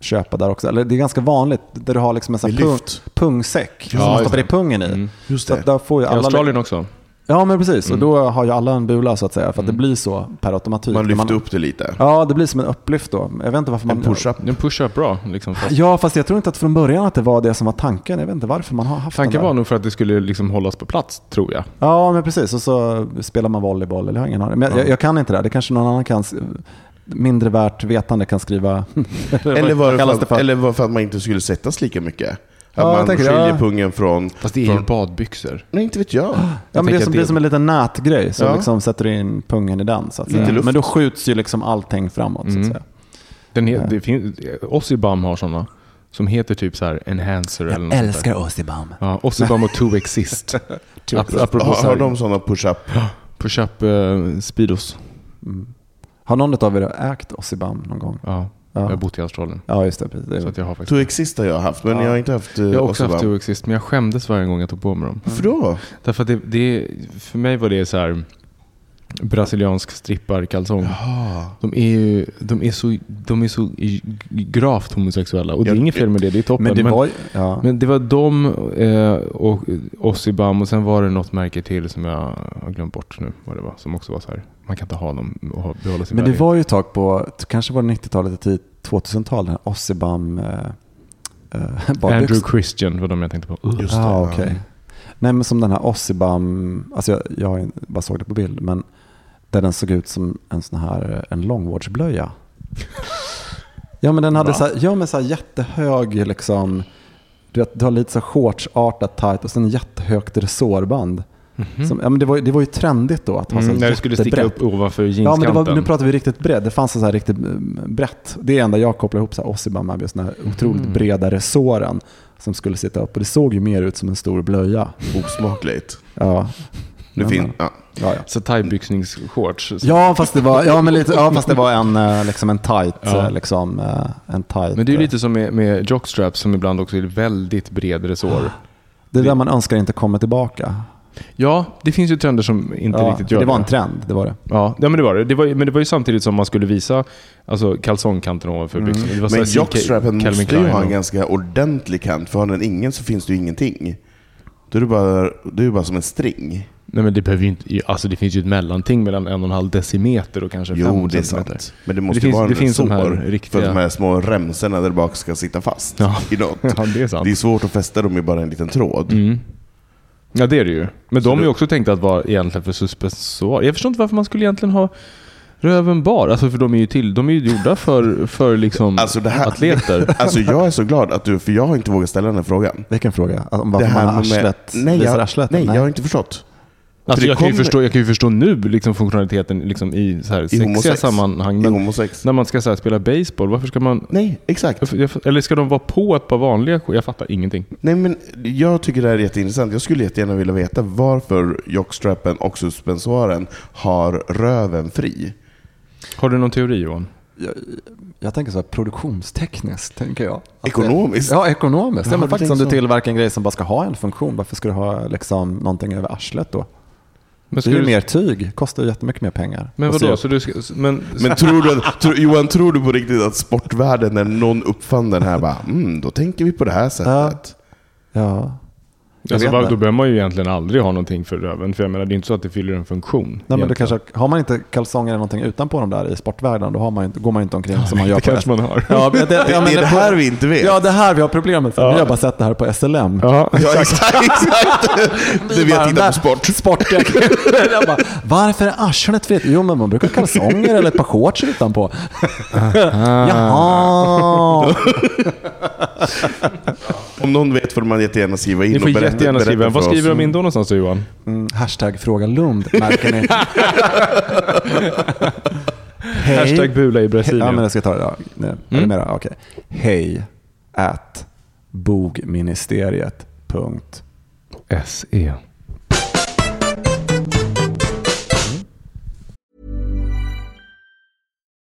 köpa där också. Eller det är ganska vanligt där du har liksom en sån pung, pungsäck Ja, som man stoppar i pungen i. Mm. Just det. där får ju I alla... Australien också. Ja, men precis. Mm. Och då har ju alla en bula så att säga. För att det blir så per automatik. Man lyfter upp det lite. Ja, det blir som en upplyft då. Jag vet inte varför man... En push-up. En push-up bra. Liksom, fast Ja, fast jag tror inte att från början att det var det som var tanken. Jag vet inte varför man har haft Tanken var nog för att det skulle liksom hållas på plats, tror jag. Ja, men precis. Och så spelar man volleyboll. Eller jag har ingen aning. Men jag, jag kan inte det. här. Det kanske någon annan kan. Mindre värt vetande kan skriva. Eller var, det för, för? eller var för att man inte skulle sättas lika mycket? Att Ja, jag man tänker, skiljer ja. pungen från... Fast det är ju från badbyxor. nej, inte vet jag. Ja, men det tänker som det- som en liten nätgrej. Så Ja. liksom sätter in pungen i den. Så att Lite luft. Men då skjuts ju liksom allting framåt. Så att Mm. säga. Den det finns, Ossibam har sådana som heter typ så här enhancer eller något sånt där. Ossibam. Ja, Ossibam och To Exist. Ap- apropå Har, så har de sådana push-up? push-up uh, speedos. Mm. Har någon av er ägt Ossibam någon gång? Ja, Ja. jag har bott i Australien. Ja, just det. Precis. Det Så att jag har faktiskt... Jag haft, men Ja. jag har inte haft uh, Jag har också haft To Exist, men jag skämdes varje gång jag tog på mig dem. Varför då? Därför att det, det, för mig var det så här brasiliansk stripparkalsong. Jaha. De är ju de är så, de är så gravt homosexuella. Och det är inget fel med det, det är toppen. Men det var ja. men det var de eh, och Ossibam och sen var det något märke till som jag har glömt bort nu vad det var. Som också var så här, man kan inte ha dem och behålla sin Men det var ju ett tag på, kanske var det 90-talet eller tidigt 2000-tal, den Ossibam eh, eh, Andrew Christian var de jag tänkte på. Uh. Just det. ah, ja. okej. Nej men som den här Ossibam, alltså jag, jag bara såg det på bild, men där den såg ut som en sån här en långvårdsblöja. Ja men den hade Va? så här, ja, men så jättehög liksom, du, vet, du har lite så shortsartat tight och sen jättehögt resårband. Som, ja, men det, var, det var ju trendigt då att ha Mm, när det skulle sticka upp ovanför Ja, jeanskanten. men det var, nu pratar vi riktigt bredd. Det fanns så här riktigt eh, brett. Det är enda jag kopplar ihop Ossibam med, just den här otroligt Mm. breda resåren som skulle sitta upp. Och det såg ju mer ut som en stor blöja. Osmakligt. Ja, Det Ja, fin- ja. ja, ja. Så thaibyxningsshorts. Ja, fast det var, ja, men lite, ja, fast det var en, eh, liksom en tight, Ja. eh, liksom, eh, en tight. Men det är ju lite som med, med jockstraps som ibland också är väldigt bred resår. Det är där man önskar inte kommer tillbaka. Ja, det finns ju trender som inte Ja, riktigt gör det var en trend, det var det. Ja, ja men det var det. det var, men det var ju samtidigt som man skulle visa alltså, kalsongkanten ovanför Mm. byxorna. Det var Men Calvin måste ju Klein ha en ganska ordentlig kant, för har den ingen så finns det ju ingenting. Då är det bara, det är ju bara som en string. Nej men det behöver inte, alltså det finns ju ett mellanting mellan en och en halv decimeter och kanske Jo, fem det är centimeter. sant. Men det måste det ju finns- vara det en finns de här riktiga- för att de här små remsorna där bak ska sitta fast Ja. i något. Ja, det är sant. Det är svårt att fästa dem i bara en liten tråd. Mm. Ja det är det ju. Men Så de är ju också tänkta att vara egentligen för suspensoar. Jag förstår inte varför man skulle egentligen ha röven bar. Alltså för de är ju till, de är ju gjorda för, för liksom Alltså det här- atleter. Alltså jag är så glad att du, för jag har inte vågat ställa den här frågan. Vilken fråga? Om Det varför man har arslet, nej, jag, arslet? nej, jag har inte förstått. Alltså jag, kan ju kommer- förstå, jag kan ju förstå nu liksom funktionaliteten liksom i så här sexiga homosex. sammanhang. I Men homosex. när man ska så här spela baseball, varför ska man... Nej, exakt. Eller ska de vara på ett par vanliga skor? Jag fattar ingenting. Nej, men jag tycker det här är jätteintressant. Jag skulle jättegärna vilja veta varför jockstrappen och suspensoaren har röven fri. Har du någon teori Johan? Jag, jag tänker så här produktionstekniskt, tänker jag. Att Ekonomiskt? Det, ja, ekonomiskt. Ja, Ja, men faktiskt om du tillverkar en grej som bara ska ha en funktion, varför ska du ha liksom någonting över arslet då? Men, Det är ju du, mer tyg, kostar ju jättemycket mer pengar. men vadå? så- du ska, men, Men tror du, tror, Johan, tror du på riktigt att sportvärlden, när någon uppfann den här, bara mm, då tänker vi på det här sättet? Ja. Jag alltså, vet va, inte. då behöver man ju egentligen aldrig ha någonting för röven. För jag menar, det är inte så att det fyller en funktion. Nej, men det kanske, har man inte kalsonger eller någonting utanpå de där i sportvärlden, då har man, inte- går man inte omkring som man gör det på kanske man har. Ja, men det, ja, men det är det här vi inte vet. Ja, det här vi har problemet för. Ja. Vi har bara sett det här på SLM. Ja, Ja, exakt. exakt. Det vet inte på sport. Sport. jag bara, varför är arslet fritt? Jo, men man brukar ha kalsonger eller ett par shorts utanpå. Jaha. Om någon vet får man jättegärna skriva in Ni får och berätta, jättegärna berätta skriva. Vad skriver de in då någonstans då Johan? Mm, hashtag fråga Lund, märker ni? Hej. Hashtag bula i Brasilien. Ja, men jag ska ta det Är Mm. du med då? Okej. Hej at bogministeriet.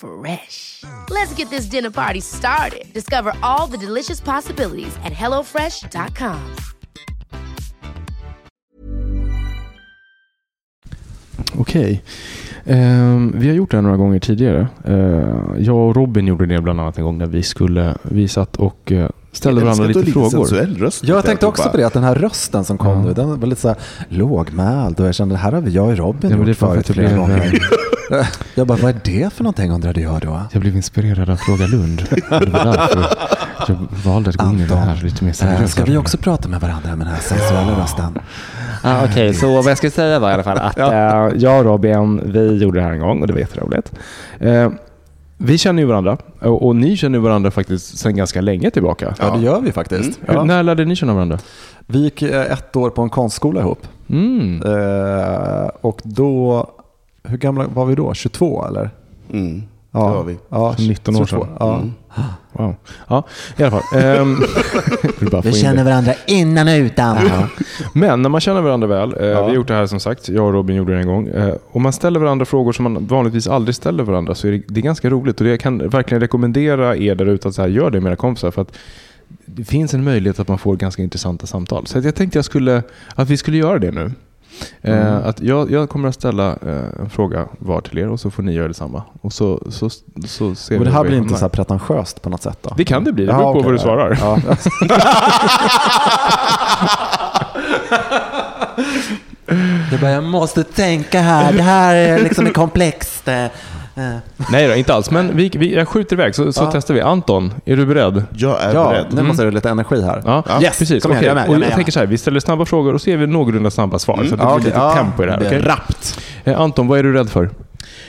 Fresh. Let's get this dinner party started. Discover all the delicious possibilities at hellofresh.com. Okej. Okay. Um, vi har gjort det här några gånger tidigare. Uh, jag och Robin gjorde det bland annat en gång när vi skulle, vi satt och uh, ställde varandra lite frågor. sensuell röst. Jag tänkte också bara- på det, att den här rösten som kom Ja. nu, den var lite så här lågmäld och jag kände, här har vi jag och Robin Ja, gjort förut jag flera blev, gånger. jag bara, vad är det för någonting undrade jag då? Jag blev inspirerad av Fråga Lund. Det var därför jag valde att gå in i det här lite mer eh, seriösa. ska vi också prata med varandra med den här sensuella rösten? Ah, Okej, så vad jag skulle säga var i alla fall att eh, jag och Robin, vi gjorde det här en gång och det var jätteroligt. Eh, vi känner ju varandra och, och ni känner ju varandra faktiskt sedan ganska länge tillbaka. Ja, det gör vi faktiskt. Hur, Ja. när lärde ni känna varandra? Vi gick eh, ett år på en konstskola ihop. Mm. Eh, och då, hur gamla var vi då? 22 eller? Mm. Ja, Det var vi. Ja, 19 år 22, sedan. Ja. Mm. Wow. Ja, i alla fall. Ehm, få in det. varandra innan och utan. Men när man känner varandra väl, eh, Ja. vi har gjort det här som sagt, jag och Robin gjorde det en gång. Eh, om man ställer varandra frågor som man vanligtvis aldrig ställer varandra så är det, det är ganska roligt. Och det jag kan verkligen rekommendera er där ute att så här, gör det med era kompisar. För att det finns en möjlighet att man får ganska intressanta samtal. Så jag tänkte jag skulle, att vi skulle göra det nu. Eh, att jag, jag kommer att ställa eh, en fråga var till er och så får ni göra detsamma. Och så, så, så ser Men det här blir inte så här pretentiöst på något sätt då? Det kan det bli, det Ja, beror på okej, vad du ja. svarar. Ja. Jag, bara, jag måste tänka här, det här är liksom komplext. Eh. Nej då, inte alls. Men vi, vi, jag skjuter iväg så, så Ja. testar vi. Anton, är du beredd? Jag är Ja, beredd. nu måste det lite energi här. Ja, Yes, precis. kom igen, Okej. jag är med, jag är och med, jag tänker så här, vi ställer snabba frågor och så ger vi någorlunda snabba svar. Så att det Ja, blir okej, lite ja, tempo i det här. det okej? Rappt. Eh, Anton, vad är du rädd för?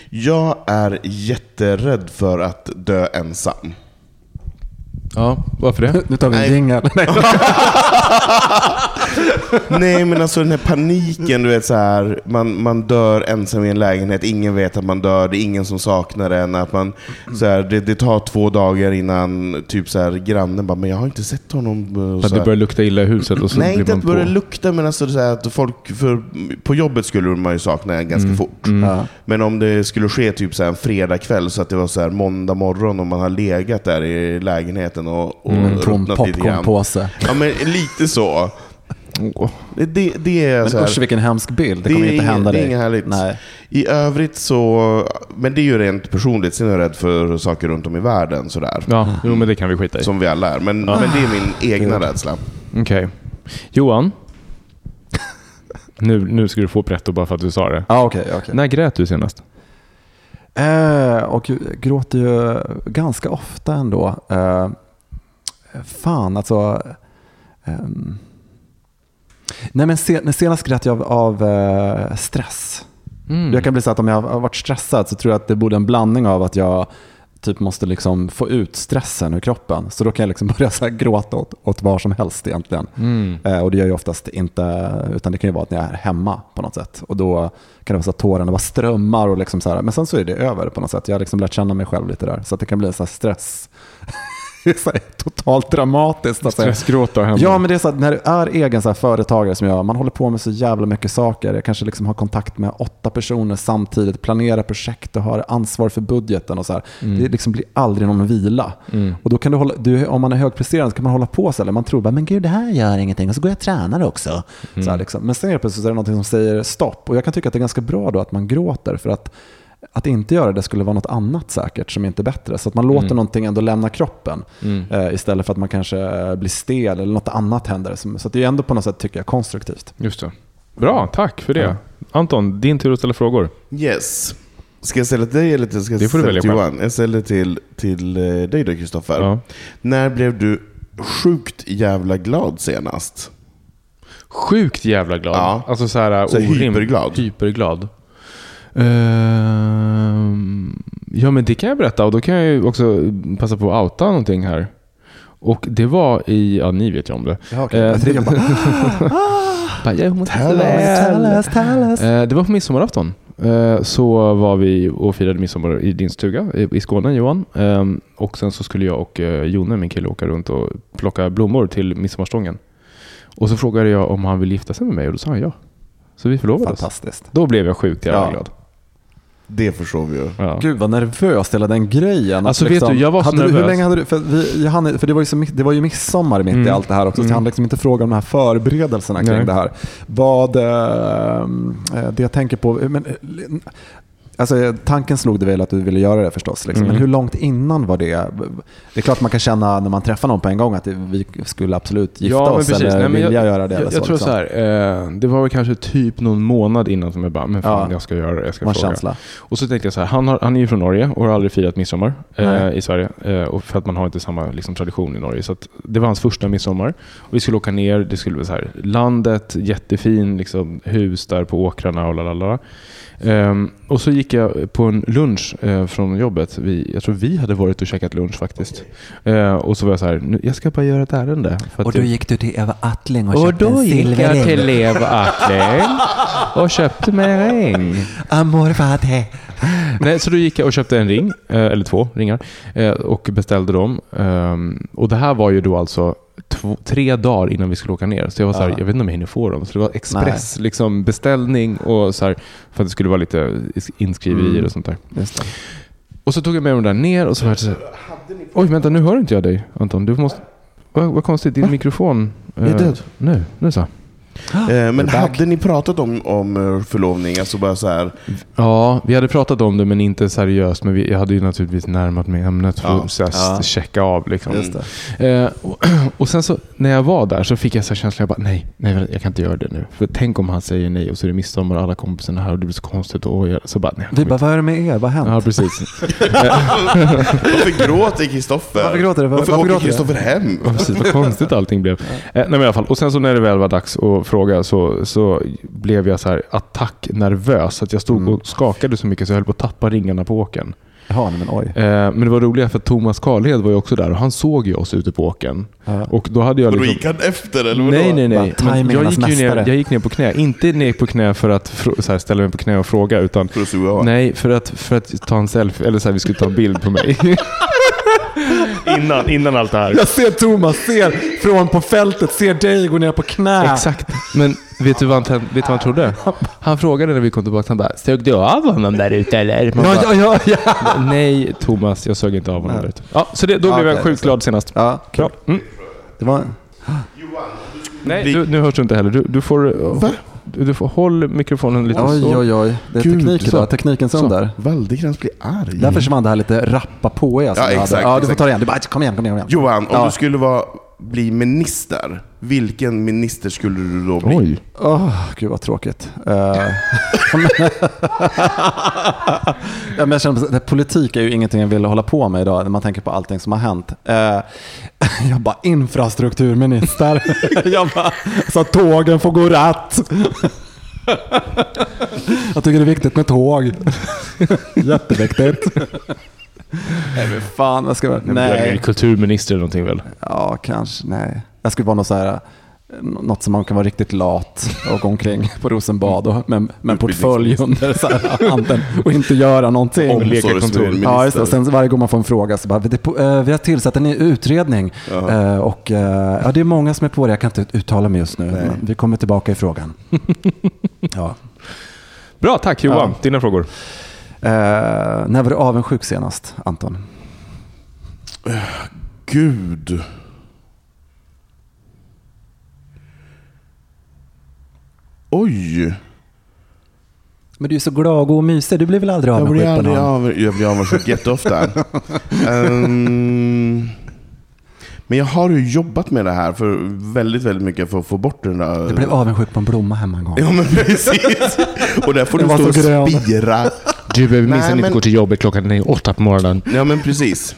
Jag är jätterädd för att dö ensam. Ja, varför det? Nu tar vi en Nej. jingel. Nej. Nej men alltså den här paniken, du vet så här, man, man dör ensam i en lägenhet, ingen vet att man dör, det är ingen som saknar en. Att man, så här, det, det tar två dagar innan typ så här, grannen bara, men jag har inte sett honom. och Att Så det här. börjar lukta illa i huset och så Nej, blir inte man att det börjar på. lukta, men alltså så här, att folk, för, på jobbet skulle man ju sakna en ganska fort. Ja. Men om det skulle ske typ så här en fredagkväll så att det var så här måndag morgon och man har legat där i lägenheten och, och ruttnat lite grann. popcornpåse. Ja, men lite så. Det, det, det är så Men här, usch vilken hemsk bild. Det Det kommer inte hända det är dig. inget härligt. Nej. I övrigt så, men det är ju rent personligt. Sen är jag rädd för saker runt om i världen sådär. Ja, jo, men det kan vi skita i. Som vi alla är. Men, men det är min egna rädsla. Okej. Johan? nu, nu ska du få pretto bara för att du sa det. Ja, okej. okej. När grät du senast? Eh, och jag gråter ju ganska ofta ändå. Eh, fan, alltså. ehm. nej, men se, nej, senast grät jag av, av eh, stress. Mm. Jag kan bli så att om jag har varit stressad så tror jag att det borde en blandning av att jag typ måste liksom få ut stressen ur kroppen. Så då kan jag liksom börja så gråta åt, åt var som helst egentligen. Mm. Eh, och det gör jag oftast inte, utan det kan ju vara att jag är hemma på något sätt. Och då kan det vara så att tårarna bara strömmar och liksom så här, men sen så är det över på något sätt. Jag har liksom lärt känna mig själv lite där. Så att det kan bli en så stress. det är så totalt dramatiskt. Alltså. Stressgråta hemma. Ja, men det är så att när du är egen så företagare som jag, man håller på med så jävla mycket saker. Jag kanske liksom har kontakt med åtta personer samtidigt, planerar projekt och har ansvar för budgeten och så här. Det liksom blir aldrig någon vila. Och då kan du hålla, du, om man är högpresterande kan man hålla på så här, man tror bara, men gud det här gör ingenting och så går jag och tränar också. Så här, liksom. Men sen helt plötsligt så är det någonting som säger stopp. Och jag kan tycka att det är ganska bra då att man gråter för att att inte göra det skulle vara något annat säkert som inte är bättre. Så att man låter någonting ändå lämna kroppen eh, istället för att man kanske eh, blir stel eller något annat händer. Som- Så att det är ändå på något sätt tycker jag konstruktivt. Just det. Bra, tack för det. Ja. Anton, din tur att ställa frågor. Yes. Ska jag ställa till dig eller ska jag ställa till själv. Johan? Jag ställer till, till eh, dig då Kristoffer. Ja. När blev du sjukt jävla glad senast? Sjukt jävla glad. Ja. Alltså så här, Så orim- hyperglad. Hyperglad. Ehm, ja, men det kan jag berätta. Och då kan jag också passa på att outa någonting här. Och det var i, ja ni vet ju om det. Ja, okej. Eh, Jag tycker bara, Bara, jag mår Tell så us, väl. tell us, tell us. Eh, Det var på midsommarafton. Så var vi och firade midsommar i din stuga i- Skåne, Johan. Och sen så skulle jag och eh, Jone, min kille, åka runt och plocka blommor till midsommarstången. Och så frågade jag om han ville gifta sig med mig och då sa han ja. Så vi förlovade oss. Fantastiskt. Då blev jag sjukt jävla Ja. glad. Det förstår vi ju. Ja. Gud vad nervös hela den grejen. Alltså, vet du, jag var så hade du, Hur nervös. länge hade du, för, vi, hann, för det var ju, så, det var ju midsommar mitt i Mm. allt det här också, så jag hann liksom inte fråga om de här förberedelserna kring Nej. det här. Vad, eh, det jag tänker på, men, eh, Alltså, tanken slog det väl att du ville göra det förstås. Liksom. Mm. Men hur långt innan var det? Det är klart man kan känna när man träffar någon på en gång att vi skulle absolut gifta oss eller Nej, men vilja jag, göra det. Jag, jag tror liksom. så här, eh, det var väl kanske typ någon månad innan som jag bara, men fan Ja. jag ska göra det, jag ska Man fråga. känsla. Och så tänkte jag så här, han, har, han är ju från Norge och har aldrig firat midsommar eh, i Sverige. Eh, och för att man har inte samma liksom, tradition i Norge. Så det var hans första midsommar. Och vi skulle åka ner, det skulle vara så här, landet, jättefin liksom, hus där på åkrarna och lalala. Ehm, och så gick jag på en lunch eh, från jobbet. Vi, jag tror vi hade varit och käkat lunch faktiskt. Eh, och så var jag så här, jag ska bara göra ett ärende. Och då det- gick du till Eva Attling och, och köpte då en gick jag silverring. till Eva Attling och köpte mig en ring. Amor fate. Nej, så då gick jag och köpte en ring, eh, eller två ringar, eh, och beställde dem. Ehm, Och det här var ju då alltså två, tre dagar innan vi skulle åka ner. Så jag var så här, Ja. jag vet inte om jag hinner få dem. Så det var express liksom, beställning och så här, för att det skulle vara lite inskriverier Mm. och sånt där. Och så tog jag med dem där ner och så så här, Oj, vänta, nu hör inte jag dig Anton. Du måste... Vad, vad konstigt, din mikrofon... Är död? Nu, nu så. Eh, men hade ni pratat om, om eh, förlovning? Alltså bara så här, Ja, vi hade pratat om det men inte seriöst. Men vi, jag hade ju naturligtvis närmat mig ämnet för Ja. att Ja. checka av. Liksom. Just det. Eh, och, och sen så när jag var där så fick jag så här känslan, jag bara nej, nej, jag kan inte göra det nu. För tänk om han säger nej och så är det midsommar och alla kompisarna här och det blir så konstigt. Och jag, så bara, nej, Vi bara, vad är det med er? Vad har hänt? Ja, precis. varför gråter Kristoffer? Varför gråter du? Var- Varför varför åker? Kristoffer hem? Ja, precis, vad konstigt allting blev. Eh, nej, men i alla fall. Och sen så när det väl var dags fråga så, så blev jag så här attacknervös. Att jag stod Mm. och skakade så mycket så jag höll på att tappa ringarna på åken. Jaha, men oj. Eh, men det var roligt för att Thomas Karlhed var ju också där och han såg ju oss ute på åken. Ja. Och då hade jag Och då liksom... gick han efter eller vadå? Nej, nej, nej. Bara Men jag, gick ju ner, jag gick ner på knä. Inte ner på knä för att här, ställa mig på knä och fråga, utan För att nej, för att, för att ta en selfie. Eller så här, vi skulle ta en bild på mig. innan, innan allt det här. Jag ser Thomas, ser från på fältet, ser dig gå ner på knä. Exakt. Men vet du, vad han, vet du vad han trodde? Han frågade när vi kom tillbaka, han bara “Sög du av honom där ute eller?” Man Ja, bara, ja, ja, ja. Nej Thomas, jag sög inte av honom där ute. Ja, så det, då Ja, blev jag sjukt glad senast. ja kul. Mm. Det var... Nej, du, nu hörs du inte heller. Du, du, får, du, du får håll mikrofonen lite Oj, så. oj, oj. Det är Gud, teknik så. idag. Teknikens Så. under. Valdekrans blir arg. Där försvann det här lite rappa på er. som Ja, exakt, Ja, du får exakt. ta det igen. Du bara, kom igen, kom igen. Kom igen. Johan, om Ja. du skulle vara, bli minister, vilken minister skulle du då bli? Oj. Åh, gud vad tråkigt. Eh, ja, men jag känner, att politik är ju ingenting jag vill hålla på med idag när man tänker på allting som har hänt. Eh, jag bara, infrastrukturminister. jag bara, så att tågen får gå rätt. jag tycker det är viktigt med tåg. Jätteviktigt. Nej men fan, vad ska jag? Nej. Nej. Kulturminister eller någonting väl? Ja, kanske. Nej. Jag skulle vara någon så här något som man kan vara riktigt lat och gå omkring på Rosenbad och med, med en portfölj under så här, handen och inte göra någonting. Omsorgsminister. Ja, just det. Och sen varje gång man får en fråga så bara, "Det- eh, vi har tillsatt en utredning eh, och eh, ja, det är många som är på det, jag kan inte uttala mig just nu. Nej. Men vi kommer tillbaka i frågan. ja. Bra, tack Johan. Ja. Dina frågor. Eh, när var du avundsjuk senast, Anton? Gud. Oj. Men du är så glad och mysig, du blir väl aldrig Jag avundsjuk blir på aldrig någon? av, jag blir avundsjuk jätteofta. Ehm, men jag har ju jobbat med det här för väldigt, väldigt mycket för att få bort den där... Jag blev avundsjuk på en blomma hemma en gång. Ja men precis. Och där får du stå och spira. Du behöver Nej, minsann inte men- gå till jobbet klockan åtta på morgonen. Ja men precis.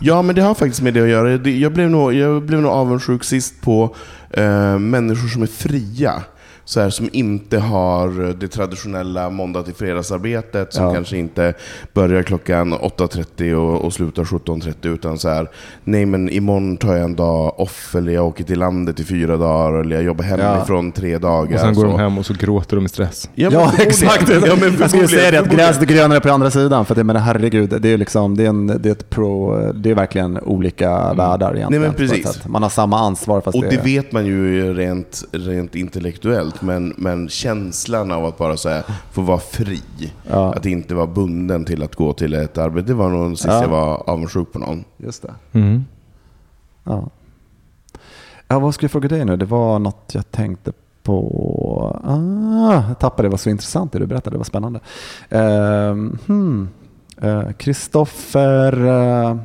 Ja men det har faktiskt med det att göra. Jag blev nog, jag blev nog avundsjuk sist på eh, människor som är fria. Så här, som inte har det traditionella måndag till fredagsarbetet, som Ja. kanske inte börjar klockan 8.30 och, och slutar 17.30, utan så här, nej men imorgon tar jag en dag off, eller jag åker till landet i fyra dagar, eller jag jobbar hemifrån tre dagar. Och sen går så. de hem och så gråter de i stress. Ja, men Ja, exakt. Ja, men jag skulle säga det, att gräset är grönare på andra sidan. För att jag menar, herregud, det är, liksom, det är, en, det är, ett pro, det är verkligen olika världar egentligen. Mm. Nej, men precis. Man har samma ansvar fast Och det är... vet man ju rent, rent intellektuellt, men, men känslan av att bara så här, få vara fri, Ja. att inte vara bunden till att gå till ett arbete, det var nog sist Ja. jag var avundsjuk på någon. Just det. Mm. Ja. ja, vad skulle jag fråga dig nu? Det var något jag tänkte på. Ah, jag tappade, det var så intressant det du berättade, det var spännande. Ehm, hmm. Eh, Kristoffer, eh,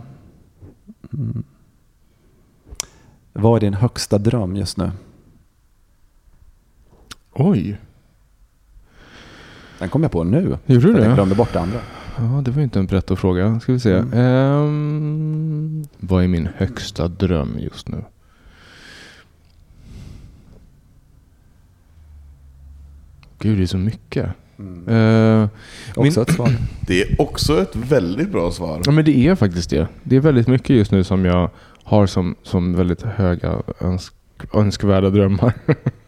hmm. vad är din högsta dröm just nu? Oj, Den kom jag på nu. gjorde du att Jag det? glömde bort det andra. Ja, det var ju inte en pretto fråga. Ska vi se. Mm. Ehm, vad är min högsta dröm just nu? Gud, det är så mycket. Mm. Eh, Också ett svar. Det är också ett väldigt bra svar. Ja, men det är faktiskt det. Det är väldigt mycket just nu som jag har som, som väldigt höga önsk, önskvärda drömmar.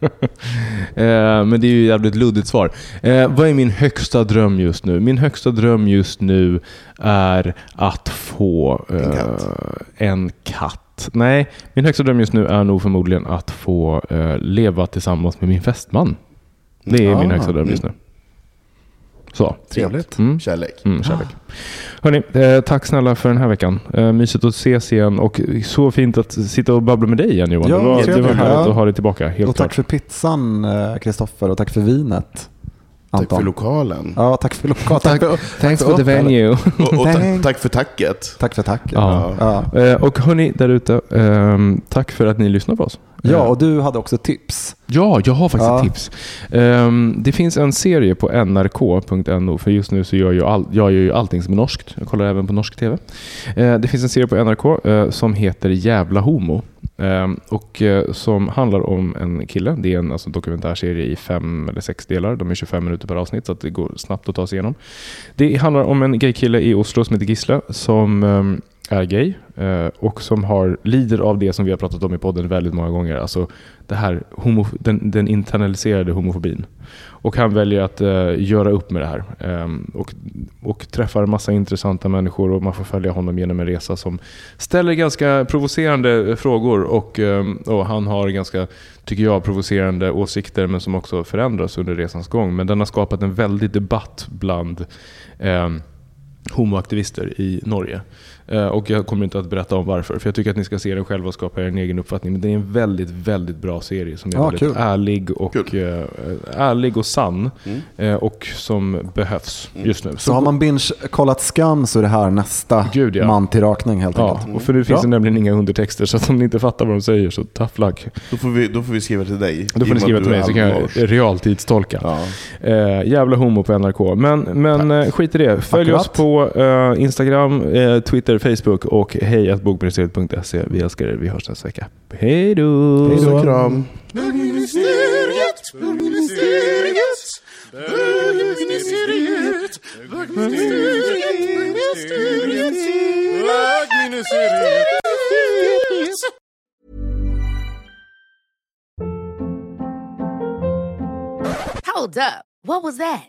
eh, men det är ju ett jävligt luddigt svar. Eh, vad är min högsta dröm just nu? Min högsta dröm just nu är att få eh, En katt. en katt. Nej, min högsta dröm just nu är nog förmodligen att få eh, leva tillsammans med min fästman. Det är min Ah, högsta dröm just nu. Så. Trevligt. Mm. Kärlek. Mm, kärlek. Hörni, eh, tack snälla för den här veckan. Eh, mysigt att ses igen och så fint att sitta och babbla med dig igen Johan. Ja, det, var, det var härligt Ja. att ha dig tillbaka, helt Och tack klart. för pizzan, eh, Kristoffer, och tack för vinet. Tack Anton. för lokalen. Ja, tack för lokal. Tack, för, Thanks for the venue. Och, och ta, Thank- tack för tacket. tack för tacket. Ja. Ja. Eh, och hörni där ute, ehm, tack för att ni lyssnar på oss. ja, Eh, och du hade också tips. Ja, jag har faktiskt Ja. ett tips. Ehm, det finns en serie på nrk.no, för just nu så gör jag, all, jag gör ju allting som är norskt. Jag kollar även på norsk TV. Eh, det finns en serie på NRK eh, som heter Jävla homo. Ehm, och eh, som handlar om en kille. Det är en alltså, dokumentärserie i fem eller sex delar. De är 25 minuter per avsnitt så att det går snabbt att ta sig igenom. Det handlar om en gaykille i Oslo som heter Gisle som ehm, är gay eh, och som har, lider av det som vi har pratat om i podden väldigt många gånger. Alltså det här homo, den, den internaliserade homofobin. Och han väljer att uh, göra upp med det här. Um, och, och träffar en massa intressanta människor och man får följa honom genom en resa som ställer ganska provocerande eh, frågor. Och, um, och han har ganska, tycker jag, provocerande åsikter men som också förändras under resans gång. Men den har skapat en väldig debatt bland um, homoaktivister i Norge. Eh, och jag kommer inte att berätta om varför, för jag tycker att ni ska se den själva och skapa er en egen uppfattning. Men det är en väldigt, väldigt bra serie som är Ja, väldigt kul. ärlig och, Kul. eh, ärlig och sann. Mm. eh, och som behövs just nu. Så har man binge-kollat Skam så är det här nästa Gud, ja. man till rakning helt Ja, enkelt. och för nu finns det nämligen inga undertexter, så att om ni inte fattar vad de säger så tough luck. Då får, vi, då får vi skriva till dig. Då får ni skriva till mig så kan jag realtidstolka. Ja. Eh, jävla homo på NRK. Men, men eh, skit i det. Följ Akkurat. oss på eh, Instagram, eh, Twitter, Twitter, Facebook och hej att bokministeriet.se. Vi älskar er. Vi hörs nästa vecka. Hej då! Puss och Kram! Bögministeriet, bögministeriet, bögministeriet, bögministeriet, Hold up. What was that?